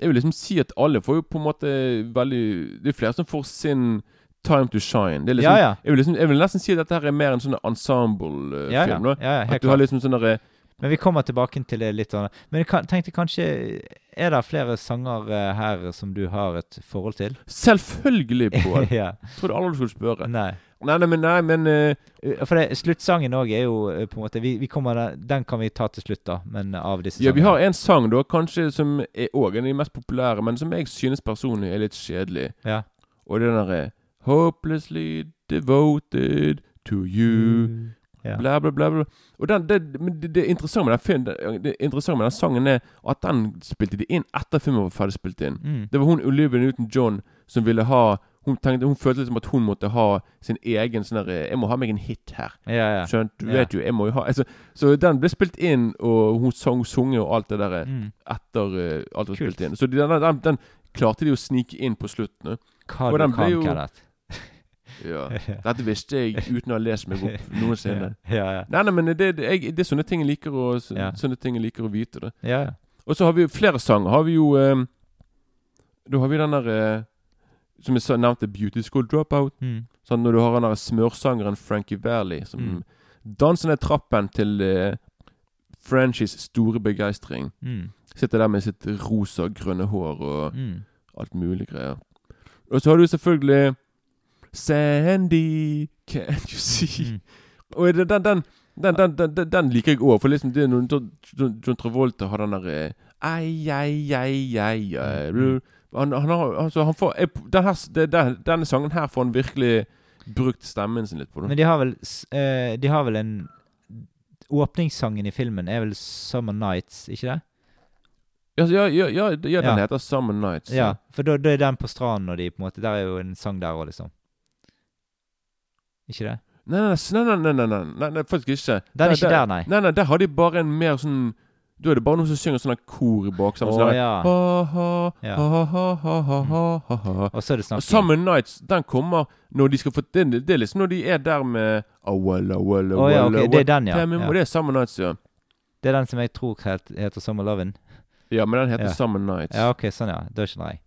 jeg vil liksom si at alle får jo på en måte veldig Det er flere som får sin time to shine. Det liksom, Ja, ja. Jeg, vil liksom, jeg vil nesten si at dette her er mer en sånn ensemble-film. Ja, ja. ja, ja At du har liksom sånn derre Men vi kommer tilbake til det litt. sånn. Men jeg tenkte kanskje Er det flere sanger eh, her som du har et forhold til? Selvfølgelig, Pål! ja. Trodde aldri du skulle spørre. Nei. Nei, nei, men, nei, men eh, Uh, For det, sluttsangen òg er jo uh, på en måte vi, vi kommer der, Den kan vi ta til slutt, da. Men av disse Ja, vi har en sang da, kanskje som er òg en av de mest populære, men som jeg synes personlig er litt kjedelig. Ja. Og det er den derre Hopelessly devoted to you Mm. Yeah. Bla, bla, bla. bla. Og den, det, men det, det interessante med den film, det, interessante med den sangen er at den spilte de inn etter filmen var ferdig spilt inn. Mm. Det var hun Olivia Newton-John som ville ha hun, tenkte, hun følte liksom at hun måtte ha sin egen sånn derre Jeg må ha meg en hit her. Ja, ja. Skjønt? Du Ja. vet jo, jeg må jo ha altså, Så den ble spilt inn, og hun sang sunget og alt det der Mm. etter uh, alt var spilt inn. Så den, den, den klarte de å snike inn på slutten. Hva Og du den ble jo- Kenneth. Ja. Dette visste jeg uten å ha lest meg opp noensinne. Ja, ja. Nei, nei, men det, det, jeg, det er sånne ting jeg liker å, sånne ting jeg liker å vite. Ja. Og så har vi jo flere sanger. Har vi jo um, Da har vi den der uh, Som jeg nevnte, Beauty School Dropout. Mm. Sånn når du har den der smørsangeren Frankie Valley som Mm. danser ned trappen til uh, Frenchies store begeistring. Mm. Sitter der med sitt rosa, grønne hår og Mm. alt mulig greier. Og så har du selvfølgelig Sandy, can't you see? Mm. Og den, den, den, Den, liker jeg òg, for liksom det er noen John, John, John Travolta har den der Ai, ai, ai, ei, ei, ei Mm. han, har altså, han får, Denne sangen her får han virkelig brukt stemmen sin litt på. Men de har vel eh, De har vel en Åpningssangen i filmen er vel 'Summer Nights', ikke det? Ja, ja, ja, den heter 'Summer Nights'. Ja, for da er den på stranden, og de på en måte Der er jo en sang der òg, liksom. Ikke det? Nei, nei, nei, nei, nei, nei, nei faktisk ikke. Den er ikke der, nei. Nei, nei, Der har de bare en mer sånn Da er det bare noen som synger sånn kor i Sammen, sånn, ja. Og så er det snakk snakking. Summer Nights, den kommer når de skal få det, det er liksom når de er der med Awala, awala, awala, ja, okay. Det er den, ja. ja. Det er Summer Nights, ja. Det er den som jeg tror heter Summer Lovin Ja, men den heter ja. Summer Nights. Ja, ok, sånn ja. Da skjønner jeg.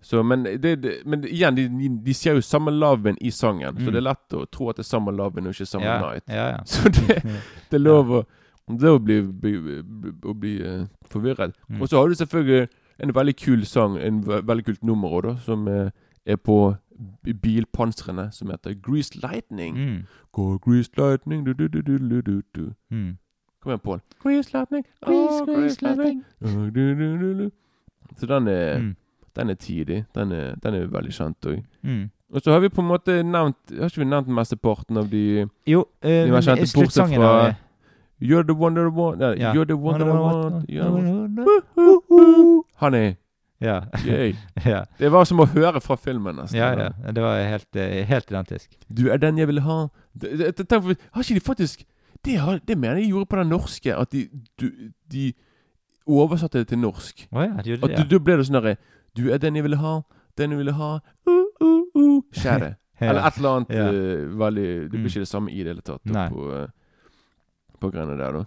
Så, men, det, det, men igjen, de, de, sier jo Summer Loven i sangen, så Mm. det er lett å tro at det er Summer Loven og ikke Summer ja, Night. Ja, ja. Så det, det er lov å det å bli, bli, bli, eh, forvirret. Mm. Og så har du selvfølgelig en veldig kul sang, en ve veldig kult nummer også, da, som uh, er på bilpansrene, som heter Greased Lightning. Mm. Go Greased Lightning, du, du, du, du, du, du, du. Mm. Kom igjen, Pål. Greased Lightning, oh, Greased Lightning. lightning. Du, du, du, du. Så den er, Mm. Den er tidig. Den er, den er veldig kjent òg. Mm. Og så har vi på en måte nevnt Har ikke vi nevnt mesteparten av de Jo, uh, De var kjente sluttsangen fra- You're the one that I want ja, Ja. You're the one that I want. Honey, Ja. ja. Det var som å høre fra filmen nesten. ja, ja. Det var helt, eh, helt identisk. Du er den jeg vil ha. Det- det- Tenk, har ikke de faktisk det, har, det mener jeg gjorde på den norske. At de, du, de oversatte det til norsk. Oh, ja, de gjorde At det. du, da ble det sånn derre Du er den jeg vil ha, den jeg vil ha uh, uh, uh. Kjære. Eller et eller annet Ja. uh, veldig Det Mm. blir ikke det samme i det hele tatt. På, uh, på greiene der, da.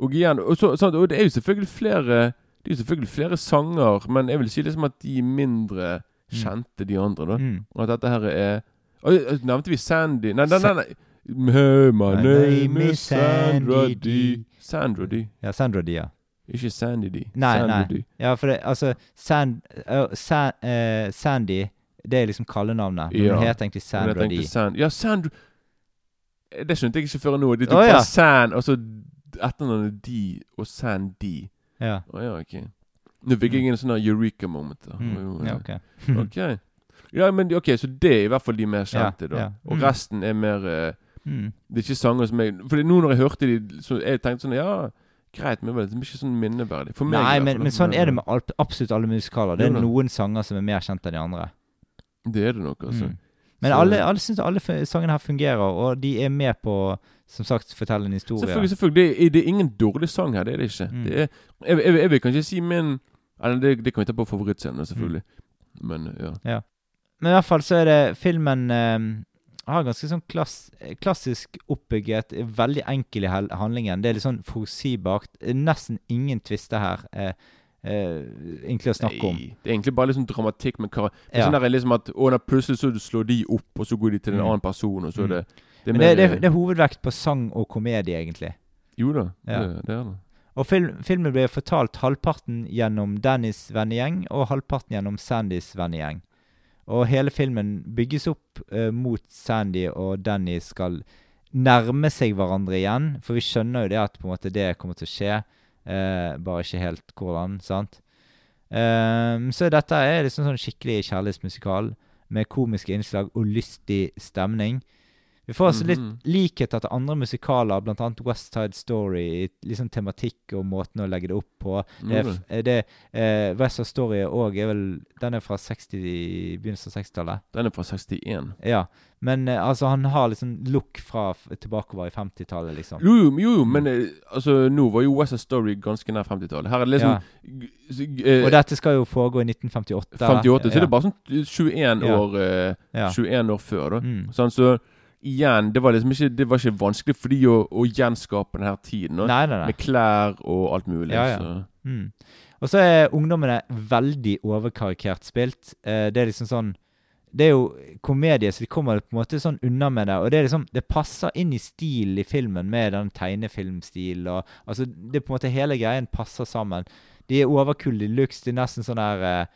Og igjen Og, så, sant, og det er jo selvfølgelig flere Det er jo selvfølgelig flere sanger, men jeg vil si liksom at de mindre kjente, de andre, da. Mm. Og at dette her er og, Nevnte vi Sandy? Nei, nei, nei. nei. My name is Sandra. D. Sandra D. Ja, Sandra D, ja. Ikke Sandy D. Nei, Sandy. nei. Ja, for det, altså Sand, uh, San, uh, Sandy, det er liksom kallenavnet. Men Ja. hun heter egentlig Sandra D. Sand Ja, Sandra Eh, Det skjønte jeg ikke før nå. De tok ja. Sand, og så etternavnet D og Sandy. Ja. Å ja, ok. Nå fikk jeg en sånn eureka-moment. Mm. Jo, ja, okay. ok. Ja, men ok, så det er i hvert fall de mer kjente, da. ja. Og Mm. resten er mer uh, Mm. Det er ikke sanger som jeg For nå når jeg hørte de, så jeg tenkte sånn Ja, greit, men det er ikke sånn minneverdig. For meg. Nei, men, men sånn er det med alt, absolutt alle musikaler. Det er da. noen sanger som er mer kjent enn de andre. Det er det nok, altså. Mm. Men Så- alle, alle syns alle sangene her fungerer, og de er med på som sagt fortelle en historie. Selvfølgelig, selvfølgelig. Det er, det er ingen dårlig sang her, det er det ikke. Mm. Det er, jeg, jeg, jeg vil kanskje si min det, det kan vi ta på favorittscenen, selvfølgelig. Mm. Men ja. Men i hvert fall så er det filmen eh, har ganske sånn klass, klassisk oppbygget, veldig enkel i handlingen. Det er litt sånn forutsigbart. Nesten ingen tvister her. Eh, eh, egentlig å snakke om. Nei, det er egentlig bare liksom dramatikk med kar... Det er Ja. sånn der liksom at å, plutselig så slår de opp, og så går de til en Mm. annen person, og så er det Det er Men det, det, det er hovedvekt på sang og komedie, egentlig. Jo da, Ja. det, det er det. Og film, filmen ble fortalt halvparten gjennom Dannys vennegjeng og halvparten gjennom Sandys vennegjeng. Og hele filmen bygges opp eh, mot Sandy og Danny skal nærme seg hverandre igjen. For vi skjønner jo det at på en måte det kommer til å skje, eh, bare ikke helt hvordan. sant? Um, så dette er liksom sånn skikkelig kjærlighetsmusikal med komiske innslag og lystig stemning. Vi får altså litt Mhm. likheter til andre musikaler, bl.a. West Side Story, liksom tematikk og måten å legge det opp på. Det er, det, eh, West Side Story òg er vel Den er fra 60, begynnelsen av 60-tallet. Den er fra 61. Ja. Men eh, altså, han har liksom look fra tilbakeover i 50-tallet, liksom. Jo, jo, jo, jo men eh, altså, nå var jo West Side Story ganske nær 50-tallet. Her er det liksom Ja. eh, Og dette skal jo foregå i 1958. 58, så ja. det er bare sånn 21 år eh, ja. 21 år før, da. Mm. Sånn, så igjen, det var liksom ikke Det var ikke vanskelig for de å, å gjenskape denne tiden. Nei, nei, nei. Med klær og alt mulig. Ja, ja. Så. Mm. Og så er ungdommene veldig overkarikert spilt. Eh, det er liksom sånn Det er jo komedie, så de kommer på en måte sånn unna med det. Og det er liksom Det passer inn i stilen i filmen med den tegnefilmstilen og Altså, det er på en måte Hele greien passer sammen. De er overkulde i looks. De er nesten sånn der eh,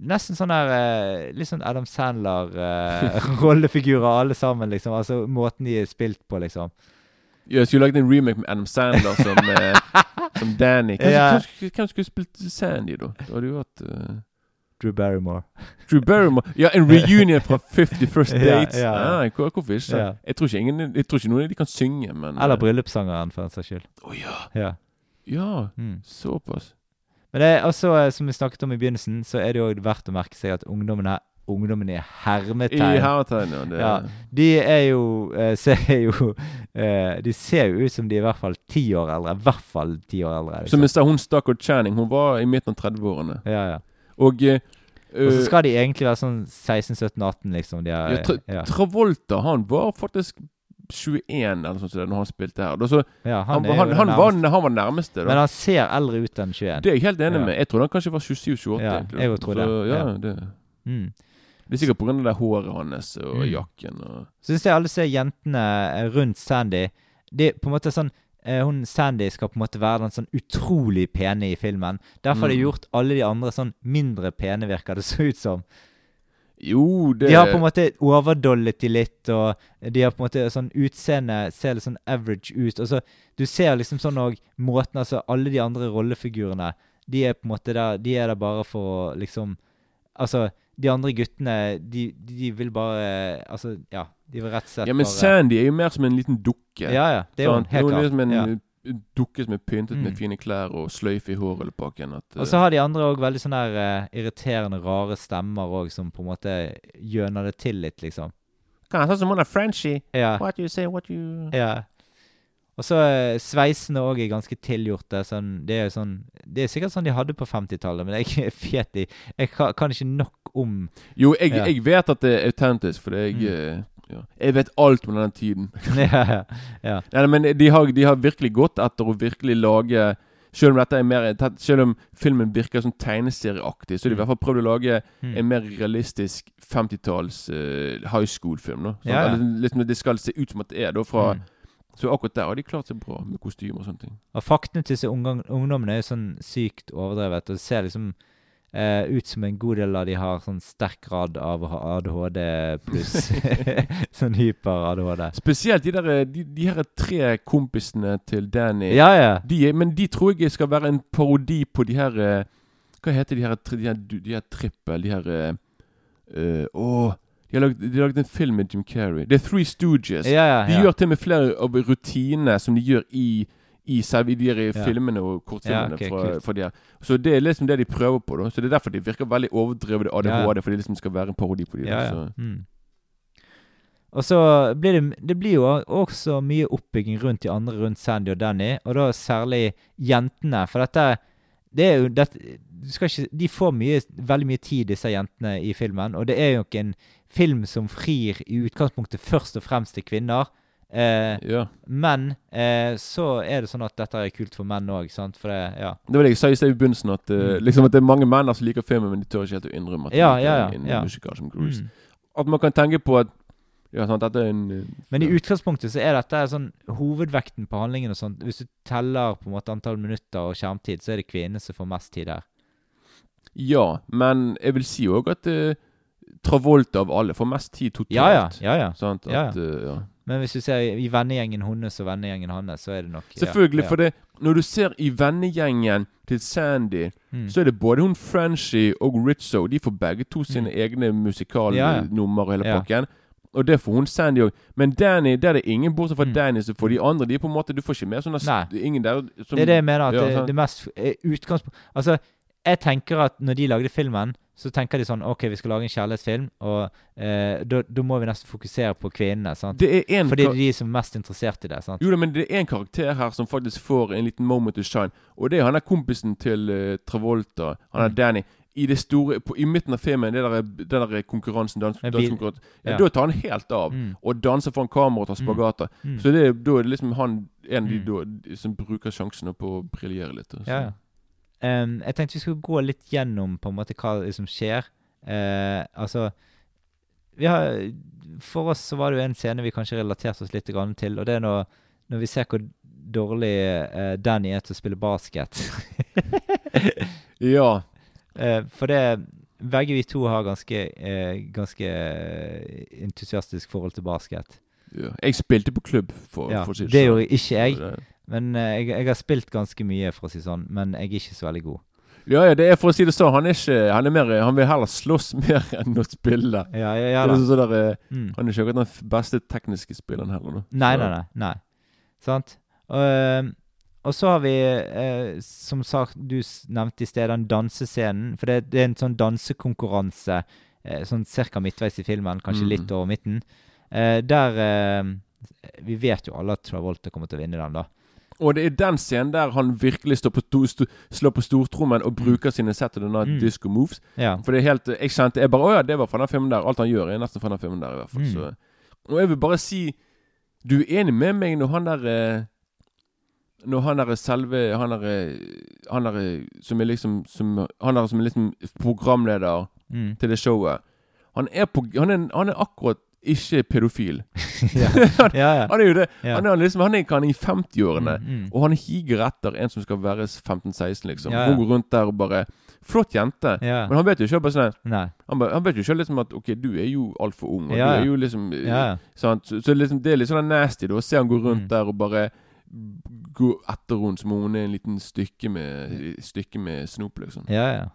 Nesten sånn der eh, Litt sånn Adam Sandler-rollefigurer alle sammen, liksom. Altså måten de er spilt på, liksom. Jeg skulle lagd en remake med Adam Sandler som, eh, som Danny. Hvem, Ja. skulle- spilt Sandy, da? Det hadde jo vært uh... Drew Barrymore. Drew Barrymore. Ja, en reunion fra 50 First Dates. ja, ja. Ah, hvor, hvorfor ikke? Ja. Jeg, tror ikke ingen, jeg tror ikke noen av de kan synge, men Eller eh, bryllupssangeren, for den saks skyld. Å ja. Ja. Ja, Mm. såpass. Men det er også, eh, som vi snakket om i begynnelsen, så er det jo verdt å merke seg at ungdommene Ungdommen i hermetegn. I hermetegn ja. Det, Ja. De er jo eh, Ser jo eh, De ser jo ut som de er i hvert fall ti år eldre. I hvert fall ti år eldre. Som Liksom. jeg sa, hun Stackard Channing, hun var i midten av 30-årene. Ja, ja. Og Og så skal de egentlig være sånn 16-17-18, liksom. Er, Ja, tra. Travolta, han var faktisk 21 eller noe sånt når han spilte her. Da, så, ja, han, han, han, han, var, han var nærmeste, da. Men han ser eldre ut enn 21. det er jeg helt enig Ja. med. Jeg trodde han kanskje var 27-28. Ja, egentlig. jeg tror Så, det. Ja, Ja. det. Mm. det er sikkert pga. det håret hans og Mm. jakken. Og, Syns jeg alle ser jentene eh, rundt Sandy Det er på en måte sånn eh, Hun Sandy skal på en måte være den sånn utrolig pene i filmen. Derfor har de Mm. gjort alle de andre sånn mindre pene, virker det så ut som. Jo, det De har på en måte overdollet de litt, og de har på en måte sånn utseende ser litt sånn average ut. Og så Du ser liksom sånn òg måten Altså, alle de andre rollefigurene, de er på en måte der De er der bare for å liksom Altså, de andre guttene, de, de vil bare Altså, ja. De vil rett og slett bare Ja, men bare Sandy er jo mer som en liten dukke. Ja, ja. Det er jo helt helt Hun er klart. liksom en ja. Uh, med pyntet mm. med fine klær og sløyfe i håret eller pakken. At, uh, Og så har de andre òg veldig sånne der, uh, irriterende, rare stemmer òg, som på en måte gjøner det til litt, liksom. Sånn som hun er Frenchy. Ja. What you say, what you ja. Og så uh, sveisene òg er ganske tilgjorte. Sånn, det er sånn Det er sikkert sånn de hadde på 50-tallet, men jeg er fet i Jeg kan, kan ikke nok om Jo, jeg, Ja. jeg vet at det er autentisk, for jeg Mm. Ja. Jeg vet alt om denne tiden. ja, ja. Nei, men de har, de har virkelig gått etter å virkelig lage Selv om dette er mer Selv om filmen virker sånn tegneserieaktig, så har de i Mm. hvert fall prøvd å lage Mm. en mer realistisk 50-talls uh, high school-film. Sånn, Ja. Liksom Det skal se ut som at det er da fra Mm. Så akkurat der har de klart seg bra med kostymer og sånne ting. Og faktene til disse ungdommene er jo sånn sykt overdrevet. Og ser liksom eh, ut som en god del av de har sånn sterk grad av ADHD pluss sånn hyper-ADHD. Spesielt de der De, de her tre kompisene til Danny. Ja, ja. De, men de tror jeg skal være en parodi på de her eh, Hva heter de her, de her, de her trippel De her eh, eh, Åh de har, lagd, de har lagd en film med Jim Carrey. Det er Three Stooges. ja, ja, De gjør til og med flere av rutinene som de gjør i i selve de her Ja. filmene og kortfilmene Ja, okay, fra, fra de her. Så det er liksom det de prøver på. da Så det er derfor de virker veldig overdrevet ADHD, Ja, fordi det liksom skal være en parodi på de. Ja, ja. Så. Mm. Og så blir det Det blir jo også mye oppbygging rundt de andre rundt Sandy og Danny, og da særlig jentene. For dette Det er jo dette, ikke, De får mye, veldig mye tid, disse jentene, i filmen. Og det er jo ikke en film som frir i utgangspunktet først og fremst til kvinner. Eh, Ja. men eh, så er det sånn at dette er kult for menn òg. For det Ja. Det var det jeg sa i sted i begynnelsen, at, eh, Mm. liksom at det er mange menn som liker filmen, men de tør ikke helt å innrømme at de Ja, liker ja, ja, en, ja. musikal som Grease. Mm. At man kan tenke på at Ja, sånn, dette er en eh, Men i ja. utgangspunktet så er dette sånn hovedvekten på handlingen og sånt. Hvis du teller på en måte antall minutter og skjermtid, så er det kvinnene som får mest tid her. Ja, men jeg vil si òg at eh, Travolta av alle får mest tid totalt. Ja, ja. ja, ja. Sant? At, Ja, ja. Men hvis du ser i vennegjengen hennes og vennegjengen hans, så er det nok Selvfølgelig, ja. for det når du ser i vennegjengen til Sandy, Mm. så er det både hun Frenchy og Rizzo. De får begge to sine egne Ja, ja. musikalnummer og hele pakken. Og det får hun Sandy òg. Men Danny, der er det ingen bortsett fra Mm. Danny som får de andre. De er på en måte Du får ikke mer sånne Nei. Ingen der som Det er det jeg mener. At Ja, det, det mest eh, utgangspunkt Altså, jeg tenker at når de lagde filmen, så tenker de sånn OK, vi skal lage en kjærlighetsfilm, og eh, da må vi nesten fokusere på kvinnene. sant? Det er en Fordi det er de som er mest interessert i det. sant? Jo da, men det er en karakter her som faktisk får en liten moment to shine. Og det er han der kompisen til uh, Travolta. Han er Mm. Danny. I det store på, I midten av filmen, det der, den der konkurransen dans, danskonkurransen ja. Da tar han helt av. Mm. Og danser foran kamera og tar spagata, spagater. Mm. Så det, er- da er det liksom han en av de Mm. da, som bruker sjansene på å briljere litt. Og, Så. Ja, ja. Em, jeg tenkte vi skulle gå litt gjennom på en måte hva som skjer. Uh, altså vi har, For oss så var det jo en scene vi kanskje relaterte oss litt grann til, og det er når, når vi ser hvor dårlig uh, Danny er til å spille basket. Ja. Uh, for det Begge vi to har ganske, ganske entusiastisk forhold til basket. Ja. Jeg spilte på klubb, for, Ja, for å si det sånn. gjorde ikke jeg. Men eh, jeg, jeg har spilt ganske mye, for å si sånn. Men jeg er ikke så veldig god. Ja, ja, det er for å si det sånn. Han er ikke Han er mer Han vil heller slåss mer enn å spille. Ja, ja, ja da. sånn der, eh, Mm. han er ikke akkurat den beste tekniske spilleren heller. Da. Nei, nei, nei. nei. Sant? Og, eh, og så har vi, eh, som sagt, du nevnte i sted, den dansescenen. For det, det er en sånn dansekonkurranse eh, sånn cirka midtveis i filmen, kanskje Mm. litt over midten. Eh, der eh, Vi vet jo alle at Travolta kommer til å vinne den, da. Og det er den scenen der han virkelig står på sto, slår på stortrommen og bruker sine Saturday Night Mm. Disco Moves. Ja. For det er helt Jeg kjente jeg bare Å ja, det var fra den filmen der. Alt han gjør, er nesten fra den filmen der, i hvert fall. Mm. Så Og jeg vil bare si Du er enig med meg når han der eh, Når han der selve Han der eh, Han der eh, som er liksom som, Han der som er liksom programleder Mm. til det showet. Han er på Han er, han er akkurat ikke pedofil. ja. ja, ja. han er jo det. Han er liksom Han er ikke han i 50-årene. Mm, mm. Og han higer etter en som skal være 15-16, liksom. Hun går rundt der og bare Flott jente. Men han vet jo ikke sånn han, han vet jo ikke liksom at OK, du er jo altfor ung, og du er jo liksom sant? Så, så liksom, det er litt sånn nasty da å se han gå rundt Mm. der og bare gå etter henne som om hun er en liten stykke med Stykke med snop, liksom. Ja, ja.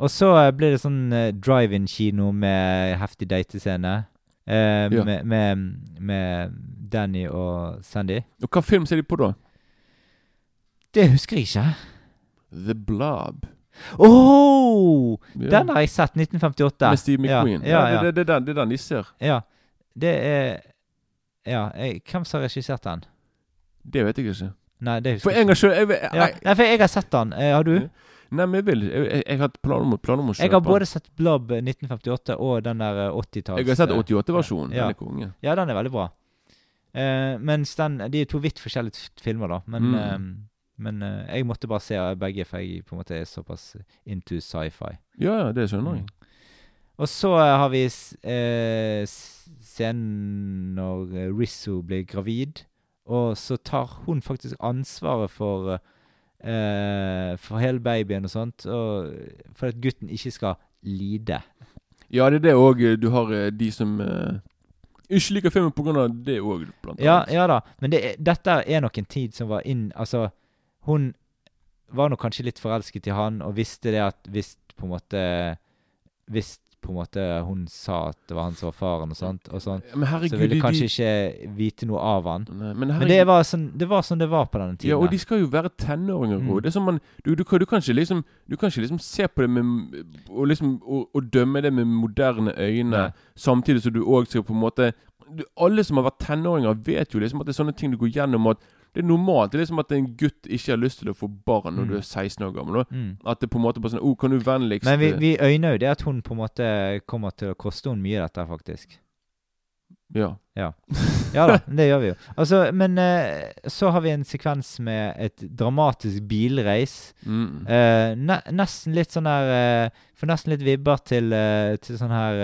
Og så eh, blir det sånn eh, drive-in-kino med heftig datescene. Eh, Ja. med, med, med Danny og Sandy. Og hva film ser de på da? Det husker jeg ikke. The Blob. Oh! Ja. Den har jeg sett. 1958. Med Steve McQueen. Ja, ja, Det, det, det, det er den de ser. ja. Det er Ja, jeg, hvem som har regissert den? Det vet jeg ikke. Nei, det For husker en jeg gang sjøl jeg, jeg, ikke. Ja. Nei, for jeg har sett den. Eh, har du? Nei, men jeg vil Jeg, jeg, jeg har planer om, plan om å kjøpe Jeg har både sett Blob 1958 og den der eh, 80-talls... Jeg har sett 88-versjonen. Ja. Den er konge. Ja, den er veldig bra. Uh, mens den De er to vidt forskjellige filmer, da. Men, Mm. uh, men uh, jeg måtte bare se begge, for jeg på en måte er såpass into sci-fi. Ja, ja, det skjønner jeg. Og så eh, har vi eh, scenen når eh, Rizzo blir gravid, og så tar hun faktisk ansvaret for eh, For hele babyen og sånt, og for at gutten ikke skal lide. Ja, det er det òg. Du har eh, de som eh, ikke liker filmen pga. det òg, blant Ja, annet. ja da, men det, dette er nok en tid som var inn Altså, hun var nok kanskje litt forelsket i han, og visste det at hvis på en måte Hvis på en måte hun sa at det var han som var faren og sånt, og sånt Men herregud, så ville de- kanskje de, ikke vite noe av han. Nei, men Men det var sånn det var, sånn det var på denne tiden. Ja, og de skal jo være tenåringer Mm. Det er som man du, du, du kan ikke liksom Du kan ikke liksom se på det med Og liksom og, og dømme det med moderne øyne, Nei. samtidig som du òg skal på en måte du, Alle som har vært tenåringer, vet jo liksom at det er sånne ting du går gjennom. At det er normalt. Det er liksom at en gutt ikke har lyst til å få barn når Mm. du er 16 år gammel. Mm. At det på en måte bare sånn oh, Kan du vennligst Men vi, vi øyner jo det at hun på en måte kommer til å koste henne mye, dette faktisk. Ja. Ja da, det gjør vi jo. Altså, men eh, så har vi en sekvens med et dramatisk bilreis. Mm. Eh, ne nesten litt sånn der eh, Får nesten litt vibber til, eh, til sånn her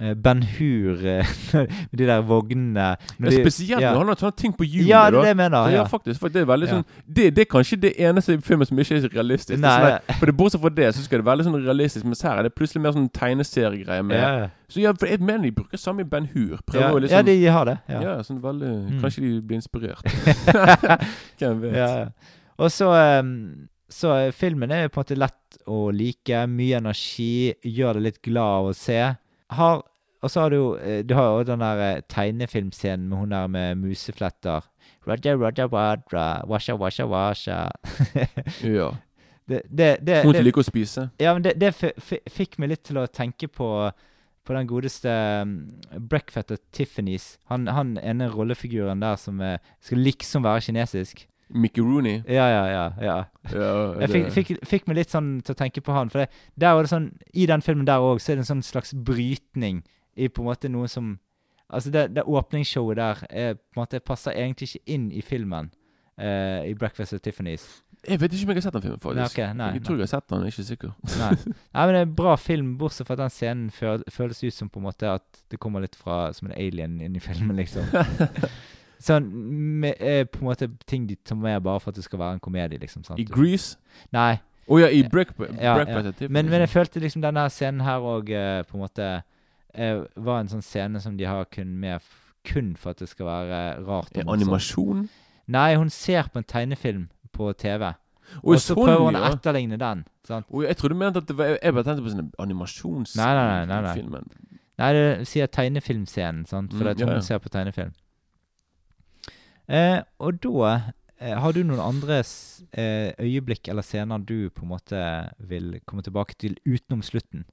eh, eh, Ben Hur eh, Med de der vognene. Ja, spesielt ja. han har sånne ting på hjulet. Ja, det er det jeg mener. Ja, Ja. faktisk. faktisk, det er veldig sånn det, det er kanskje det eneste filmet filmen som ikke er realistisk. Det er Nei, sånn for det Bortsett fra det, så skal det være sånn realistisk, mens her er det plutselig mer sånn tegneseriegreie med ja. Så ja, for jeg mener de bruker samme i Ben Hur. Prøver Ja, å ja, liksom de har det. ja. Ja. sånn veldig Mm. Kanskje de blir inspirert. Hvem vet. ja. Og så um Så filmen er på en måte lett å like. Mye energi. Gjør deg litt glad av å se. Har Og så har du jo eh, Du har jo den der eh, tegnefilmscenen med hun der med musefletter. Raja, raja, raja, washa, washa, washa. Ja. Det, det, det, Hun liker å spise. Ja, men det, det fikk meg litt til å tenke på på den godeste um, Breakfast at Tiffany's. Han, han ene rollefiguren der som er, skal liksom være kinesisk. Mickey Rooney. Ja, ja, ja. ja. Ja, Jeg fikk, fikk, fikk meg litt sånn til å tenke på han. For det, der var det sånn I den filmen der òg, så er det en sånn slags brytning i på en måte noe som Altså, det, det åpningsshowet der er, på en måte passer egentlig ikke inn i filmen. Uh, I Breakfast at Tiffany's. Jeg vet ikke om jeg har sett den filmen, faktisk. Nei, okay, nei, jeg tror jeg har sett den, jeg er ikke sikker. Nei. Nei, men det er en bra film, bortsett fra at den scenen føles ut som på en måte at det kommer litt fra Som en alien inn i filmen, liksom. Sånn med, eh, på en måte ting de tar med bare for at det skal være en komedie, liksom. Sant? I Grease. Nei, Å ja, i Ja, Break, ja, ja. men, men jeg følte liksom denne scenen her òg på en måte eh, var en sånn scene som de har kun med kun for at det skal være rart. En Sånn. animasjon? Nei, hun ser på en tegnefilm på TV. Og, Og så sånn, prøver hun å ja. etterligne den. Sant? Og jeg trodde du mente at det var Jeg bare tenkte på sånn animasjons... Nei, nei, nei, nei, nei. Nei, det sier tegnefilmscenen, sant? for Mm, at ja, hun ja. ser på tegnefilm. Eh, og da eh, Har du noen andre eh, øyeblikk eller scener du på en måte vil komme tilbake til utenom slutten?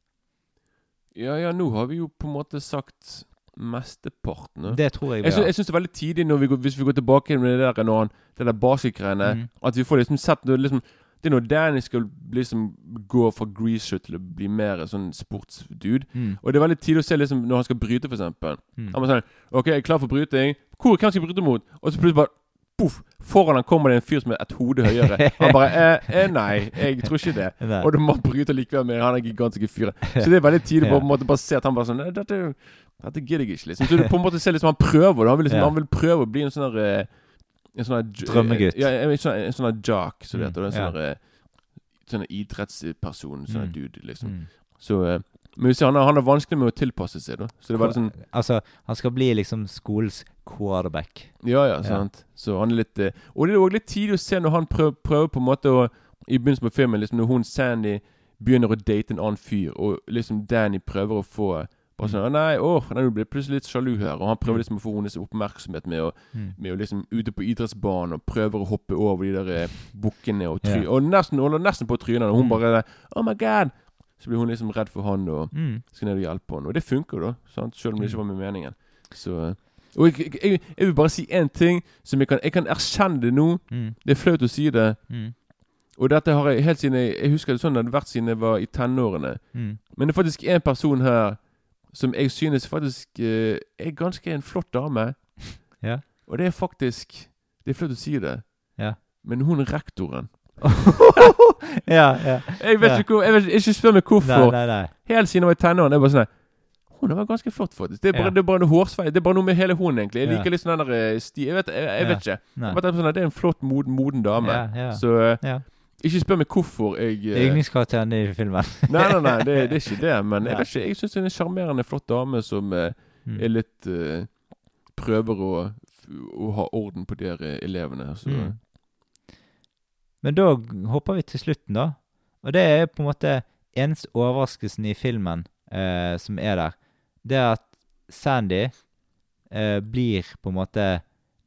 Ja, ja, nå har vi jo på en måte sagt mesteparten. Det tror jeg vi Jeg, sy har. jeg syns det er veldig tidlig når vi går, hvis vi går tilbake med det der, når han, det der basketgreiene, Mm. at vi får liksom sett noe liksom, Det er når Danny skal liksom gå fra greaser til å bli mer sånn sportsdude. Mm. Og det er veldig tidlig å se liksom når han skal bryte, for eksempel. Mm. Han må sånn OK, jeg er klar for bryting. Hvor, hvem skal jeg bryte mot? Og så plutselig bare Poff! Foran han kommer det en fyr som er et hode høyere. Han bare eh, eh, Nei, jeg tror ikke det. Og du må bryte likevel med han er gigantiske fyren. Så det er veldig tidlig på på en måte bare se at han bare sånn Dette, dette gidder jeg ikke, liksom. Så du på en måte ser liksom han prøver. Han vil, liksom, han vil prøve å bli en sånn der eh, En sånn Drømmegutt. Ja, en sånn, sånn jock, så det Mm, heter. En sånn ja. eh, sånn idrettsperson. Sånn Mm. dude, liksom. Mm. Så eh, Men vi ser han, han er vanskelig med å tilpasse seg, da. Så det var sånn Altså, han skal bli liksom skolens quarterback. Ja, ja, sant. Så han er litt eh, Og det er òg litt tidlig å se når han prøver, prøver på en måte å I begynnelsen på filmen, liksom når hun Sandy begynner å date en annen fyr, og liksom Danny prøver å få bare så, Nei, åh, nei, du blir plutselig litt sjalu her. Og han prøver liksom å få hennes oppmerksomhet med å, Mm. med å liksom ute på idrettsbanen og prøver å hoppe over de der eh, bukkene og try... Yeah. Og nesten holder nesten på trynet, og hun Mm. bare Oh my God! Så blir hun liksom redd for han og Mm. skal ned og hjelpe han. Og det funker, da. Sant? Selv om det Mm. ikke var med meningen. Så eh, Og jeg, jeg, jeg vil bare si én ting som jeg kan Jeg kan erkjenne det nå. Mm. Det er flaut å si det. Mm. Og dette har jeg helt siden jeg, jeg husker det sånn det hadde vært siden jeg var i tenårene. Mm. Men det er faktisk én person her som jeg synes faktisk eh, er ganske en flott dame. Ja. Og det er faktisk Det er flaut å si det. Ja. Men hun er rektoren ja, ja. Jeg vet Ja. ikke hvor Jeg vet ikke spør meg hvorfor. Nei, nei, nei. Helt siden jeg var i tenårene. Jeg bare sånn Hun var ganske flott, faktisk. Det er bare, Ja. det er bare noe hårsveis. Det er bare noe med hele hun, egentlig. Jeg Ja. liker litt sånn den der eh, sti... Jeg vet, jeg, jeg vet ikke. nei. Jeg bare tenker sånn, Det er en flott, moden, moden dame. Ja, ja. Så eh, ja. Ikke spør meg hvorfor jeg eh, Yndlingskarakteren i filmen. Nei, nei, nei, det, det er ikke det. Men jeg vet ikke, jeg syns det er en sjarmerende, flott dame som eh, Mm. er litt eh, Prøver å, å ha orden på de her eh, elevene. Så Mm. Men da hopper vi til slutten, da. Og det er på en måte eneste overraskelsen i filmen eh, som er der. Det er at Sandy eh, blir på en måte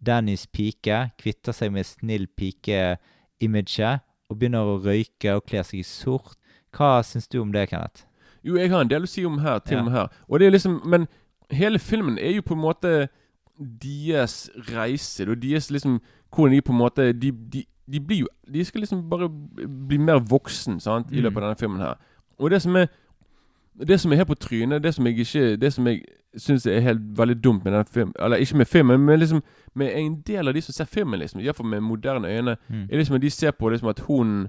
Dannys pike, kvitter seg med snill pike-imaget og begynner å røyke og kle seg i sort. Hva syns du om det, Kenneth? Jo, jeg har en del å si om her, til Ja. og med her. Og det er liksom Men hele filmen er jo på en måte deres reise. Og deres liksom Hvordan de på en måte De, de, de blir jo De skal liksom bare bli mer voksen sant, i Mm. løpet av denne filmen her. Og det som er Det som er helt på trynet, det som jeg ikke Det som jeg syns er helt veldig dumt med den filmen Eller ikke med filmen, men liksom med en del av de som ser filmen, liksom, iallfall med moderne øyne, Mm. er liksom at de ser på liksom at hun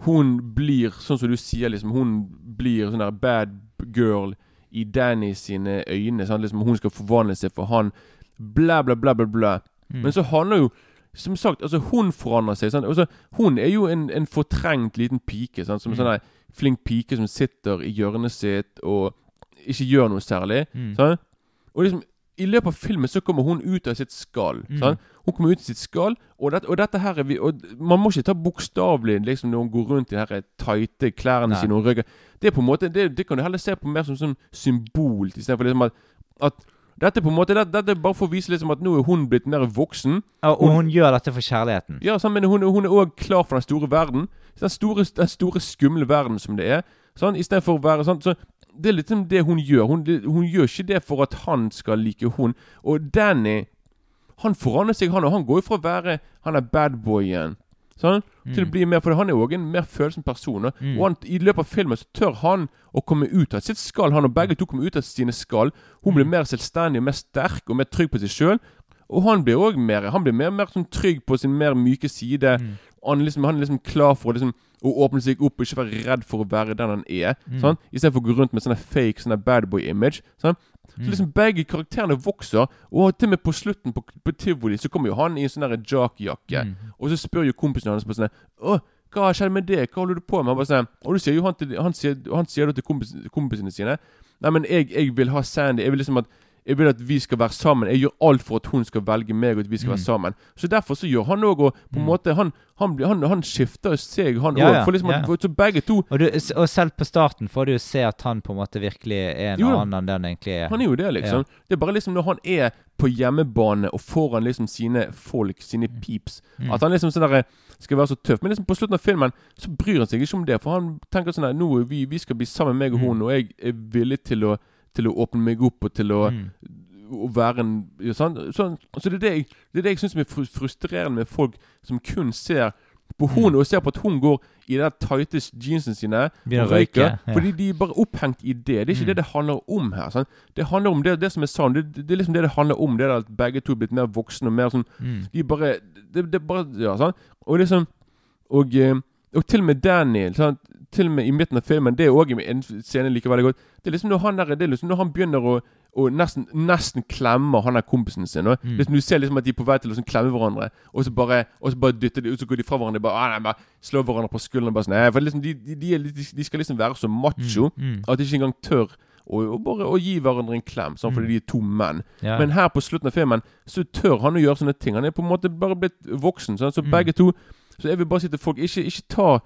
Hun blir, sånn som du sier, liksom Hun blir sånn der bad girl i Danny sine øyne. Sant? Liksom Hun skal forvandle seg for han. Bla, bla, bla, bla. bla Mm. Men så handler jo Som sagt, altså hun forandrer seg. Altså, hun er jo en, en fortrengt liten pike. Sant? Som en Mm. sånn flink pike som sitter i hjørnet sitt og ikke gjør noe særlig. Mm. Og liksom i løpet av filmen så kommer hun ut av sitt skall. Mm. Hun kommer ut av sitt skall, og, det, og dette her er vi og Man må ikke ta bokstavelig liksom, når hun går rundt i de her tighte klærne Nei. sine og røyker. Det er på en måte Det, det kan du heller se på mer som som symbol, istedenfor liksom at, at dette er på en måte dette, dette er bare for å vise liksom at nå er hun blitt mer voksen. Og og hun gjør dette for kjærligheten. Ja, sant, men hun, hun er òg klar for den store verden. Den store, den store skumle verden som det er. Sånn, Istedenfor å være sånn så Det er litt som det hun gjør. Hun, hun gjør ikke det for at han skal like hun. Og Danny Han forandrer seg, han. Og han går jo fra å være Han er badboyen sånn, til å Mm. bli mer For han er òg en mer følsom person. Mm. og han, i løpet av filmen så tør han å komme ut av sitt skall. Han og begge to kommer ut av sine skall. Hun blir Mm. mer selvstendig, mer sterk og mer trygg på seg sjøl. Og han blir òg mer Han blir mer, mer sånn trygg på sin mer myke side. Mm. Han, liksom, han er liksom klar for å, liksom, å åpne seg opp og ikke være redd for å være den han er. Mm. Sånn? Istedenfor å gå rundt med sånne fake sånne badboy-image. Sånn? Så liksom begge karakterene vokser, og til og med på slutten på, på tivoli så kommer jo han i en sånn der jock-jakke. Mm. Og så spør jo kompisen hans på sånn Å, hva har skjedd med det? Hva holder du på med? Han bare sånn Og du sier jo han til Han sier, han sier det til kompis, kompisene sine Nei, men jeg, jeg vil ha Sandy Jeg vil liksom at Jeg vil at vi skal være sammen. Jeg gjør alt for at hun skal velge meg, og at vi skal Mm. være sammen. Så derfor så gjør han òg, og på en Mm. måte Han, han, han, han skifter seg, han òg. Ja, ja, liksom ja. så begge to Og, du, og selv på starten får du jo se at han på en måte virkelig er en Jo annen enn det han egentlig er. Han er jo det, liksom. Det er bare liksom når han er på hjemmebane og foran liksom sine folk, sine peeps, Mm. at han liksom sånn derre skal være så tøff. Men liksom på slutten av filmen så bryr han seg ikke om det. For han tenker sånn her Nå vi, vi skal bli sammen, meg og Mm. hun, og jeg er villig til å, til å åpne meg opp og til å, Mm. å være en ja, sant? Sånn, Så det er det jeg, det er det jeg syns er frustrerende med folk som kun ser på hun Mm. og ser på at hun går i de der tighte jeansene sine og røyker. Ja. Fordi de er bare opphengt i det. Det er ikke Mm. det det handler om her. Sånn. Det handler om det, det som er sant. det, det er liksom det det handler om. Det er at begge to er blitt mer voksne og mer sånn Mm. De bare Det, det bare Ja, sant? Og liksom Og, eh, og til og med Daniel sant? Til og med i midten av filmen, det er òg en scene like veldig godt. Det er liksom når han, der, det er liksom når han begynner å å nesten, nesten klemmer han der kompisen sin. Og Mm. liksom Du ser liksom at de er på vei til å liksom klemme hverandre, og så bare Og så bare dytter de, og så går de fra hverandre. Bare, ah, nei, bare slår hverandre på skulderen. Bare sånn, nei, for liksom, de, de, de, de skal liksom være så macho Mm. Mm. at de ikke engang tør å, og, bare å gi hverandre en klem, sånn, fordi Mm. de er to menn. Yeah. Men her på slutten av filmen så tør han å gjøre sånne ting. Han er på en måte bare blitt voksen. Sånn, så Mm. begge to Så jeg vil bare si til folk ikke, ikke ta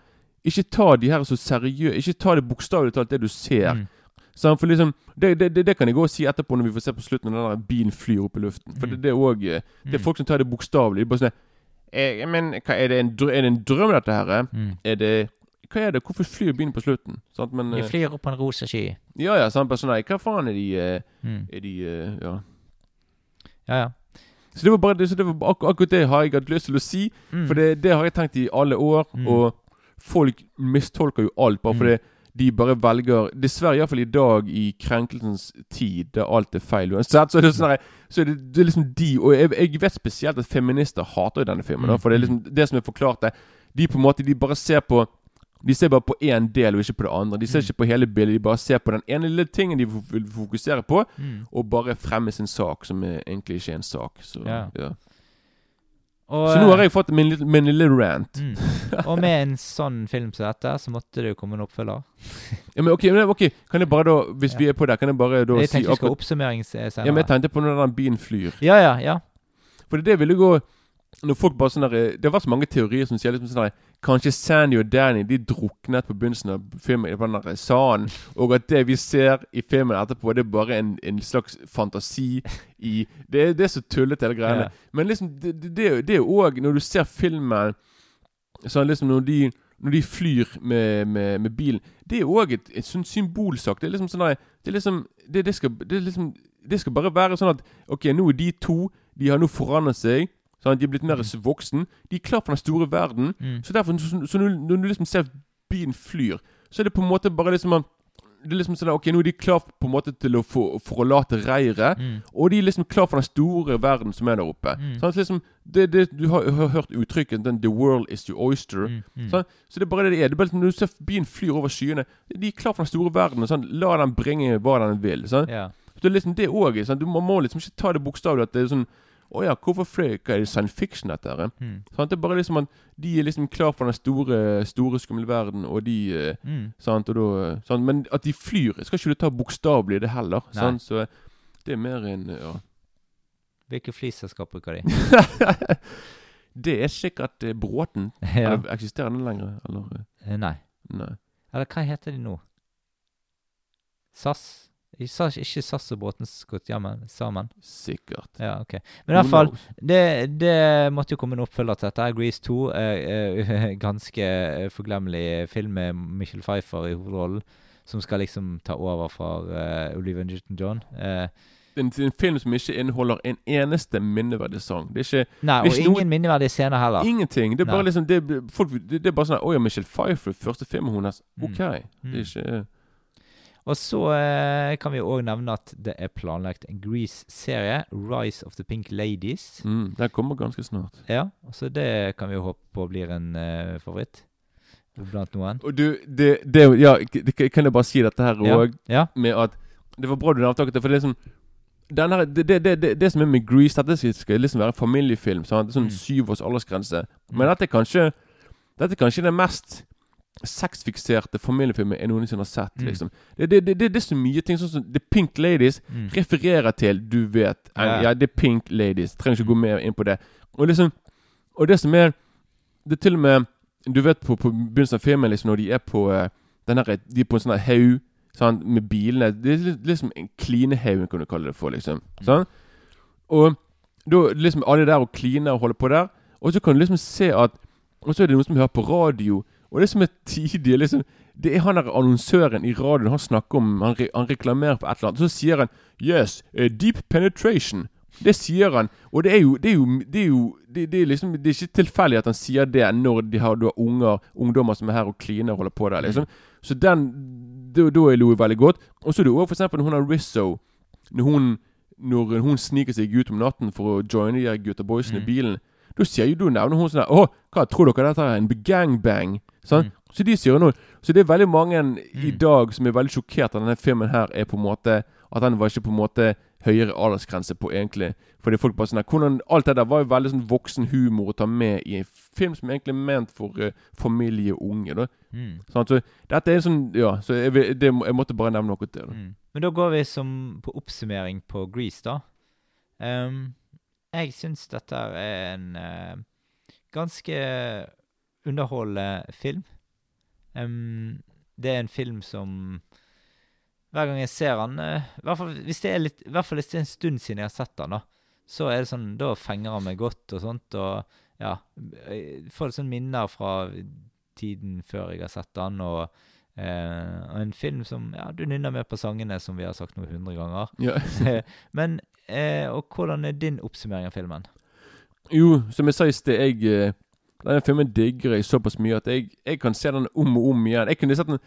Ikke ta de her så seriøst Ikke ta det bokstavelig talt, det du ser. Mm. Sånn, for liksom det, det, det, det kan jeg gå og si etterpå når vi får se på slutten når den der bilen flyr opp i luften. For Mm. det, det er òg Det er Mm. folk som tar det bokstavelig. De bare sånn eh, Men hva, er, det en drøm, er det en drøm, dette her? eh? Mm. Er det Hva er det? Hvorfor flyr bilen på slutten? Sant? Men Vi eh, flyr opp på en rosa sky. Ja ja, sant? Sånn Hva faen er de eh, Mm. Er de eh, Ja. Ja, ja. Så det var bare så det var ak akkurat det har jeg hatt lyst til å si. Mm. For det, det har jeg tenkt i alle år, og folk mistolker jo alt bare Mm. fordi de bare velger Dessverre iallfall i dag, i krenkelsens tid, der alt er feil uansett, så er det sånn Så er det, det er liksom de Og jeg, jeg vet spesielt at feminister hater denne filmen. Mm. for det er liksom det som er forklart det. De på en måte De bare ser på De ser bare på én del og ikke på det andre. De ser Mm. ikke på hele bildet. De bare ser på den ene lille tingen de vil fokusere på, Mm. og bare fremme sin sak, som egentlig ikke er en sak. Så, Ja. ja. Og, så nå har jeg fått min, min lille rant. mm. Og med en sånn film som dette, så måtte det jo komme en oppfølger. Ja, men ok, men ok, Kan jeg bare da Hvis Ja. vi er på der, kan jeg bare da Jeg si tenkte vi skal akkurat oppsummering senere. Ja, men jeg tenkte på når den byen flyr. ja, ja, ja. For det det ville gå Når folk bare sånn der Det har vært så mange teorier som sier liksom sånn der Kanskje Sandy og Danny de druknet på begynnelsen av filmen på den sanden, og at det vi ser i filmen etterpå, det er bare en, en slags fantasi i Det, det er så tullete, hele greiene. Yeah. Men liksom, det, er jo- òg Når du ser filmen Sånn liksom når de Når de flyr med, med, med bilen Det er òg et, et sånn symbolsak. Det er liksom sånn der, Det er liksom det, det, skal, det er liksom Det skal bare være sånn at Ok, nå er de to De har nå forandret seg. Sånn, de er blitt mer voksen. De er klar for den store verden. Mm. Så derfor, så, så når, når du liksom ser Byen flyr, så er det på en måte bare liksom Det er liksom sånn Ok, nå er de klar på en måte til å få, forlate reiret. Mm. Og de er liksom klar for den store verden som er der oppe. Mm. Sånn at liksom det, det, Du har, har hørt uttrykket den, 'The world is your oyster'. Mm. Mm. Sånn, så det er bare det det er. Det er bare liksom, Når du ser byen flyr over skyene De er klar for den store verden. Sånn, la den bringe hva den vil. Sånn. Yeah. Så det er liksom det òg. Sånn, du må, må liksom ikke ta det bokstavelig at det er sånn Å ja, hvorfor fløy Hva er det science fiction, dette her? Mm. Sant? det er bare liksom at de er liksom klar for den store, store skumle verden, og de eh, Mm. sant, og da, sant? Men at de flyr, skal ikke du ta bokstavelig det heller. Nei. Sant? Så det er mer en Ja. Hvilke flyselskap bruker de? det er sikkert eh, Bråten. ja. Eller Eksisterer den lenger? Eller eh, Eh, Nei. Nei. Eller hva heter de nå? SAS? Jeg sa ikke SAS og båten skutt sammen. sammen. Sikkert. Ja, ok. Men i hvert fall, det, det måtte jo komme en oppfølger til dette. Grease 2, eh, eh, ganske eh, forglemmelig film med Michelle Pfeiffer i hovedrollen, som skal liksom ta over fra eh, Olivia Newton-John. Eh, En, en film som ikke inneholder en eneste minneverdig sang. Det er ikke nei, og Ikke ingen minneverdige scener heller. ingenting. Det er bare Nei. liksom det, folk, det, det er bare sånn Å ja, Michelle Pfeiffer, første filmen hennes. Mm. OK. Det Mm. er ikke Og så eh, kan vi òg nevne at det er planlagt en Grease-serie, 'Rise of the Pink Ladies'. mm, Den kommer ganske snart. Ja, så det kan vi jo håpe på blir en eh, favoritt blant noen. Og du, det, det Ja, kan jeg bare si dette her Ja. òg, Ja. med at Det var bra du nevnte akkurat det, for det er sånn den her, det, det, det, som er med Grease, dette skal- liksom være en familiefilm. Sant? Det sånn Mm. syv års aldersgrense. Mm. Men dette er kanskje Dette er kanskje det mest sexfikserte familiefilmer jeg noensinne har sett. Mm. liksom det, det, det, det, det er så mye ting, sånn som The Pink Ladies Mm. refererer til Du vet. Yeah. Ja. The Pink Ladies. Trenger ikke gå mer inn på det. Og liksom Og det som er Det er til og med Du vet på, på begynnelsen av filmen, liksom når de er på eh, den her, De er på en sånn haug sånn, med bilene. Det er liksom en klinehaug, kan du kalle det for. liksom sånn? Og da liksom alle der og kliner og holder på der. Og så kan du liksom se at Og så er det noen som hører på radio. Og det som er tidlig, liksom Det er han der annonsøren i radioen. Han snakker om Han, re, han reklamerer for et eller annet. Og så sier han Yes, eh, deep penetration. Det sier han. Og det er jo Det er jo, det er, jo det, det er liksom Det er ikke tilfeldig at han sier det når de har da unger ungdommer som er her og kliner og holder på der, liksom. Så den Da da lo jeg veldig godt. Og så er det òg eksempel når hun har Rizzo Når hun Når hun sniker seg ut om natten for å joine de gutta boysene i Mm. bilen. Da sier jo du nevner hun sånn her Å, hva tror dere dette er? En gangbang? Sånn? Mm. Så de sier noe. Så det er veldig mange i Mm. dag som er veldig sjokkert at denne filmen her er på en måte At den var ikke på en måte høyere aldersgrense på, egentlig. Fordi folk bare sånn hvordan, Alt det der var jo veldig sånn voksen humor å ta med i en film som egentlig er ment for uh, familie og unge. da Mm. Sånn, så dette er en sånn Ja, så jeg, det, jeg måtte bare nevne noe til. Da. Mm. Men da går vi som på oppsummering på Grease, da. Ehm, jeg syns dette er en uh, ganske underholdende film. Um, det er en film som Hver gang jeg ser den uh, fall hvis det er litt I hvert fall hvis det er en stund siden jeg har sett den, da. Så er det sånn Da fenger han meg godt og sånt. Og ja Jeg får sånn minner fra tiden før jeg har sett den, og Eh, en film som Ja, du nynner med på sangene, som vi har sagt nå hundre ganger. Ja. Men eh, Og hvordan er din oppsummering av filmen? Jo, som jeg sa i sted, jeg eh, Denne filmen digger jeg såpass mye at jeg, jeg kan se den om og om igjen. Jeg kunne sett den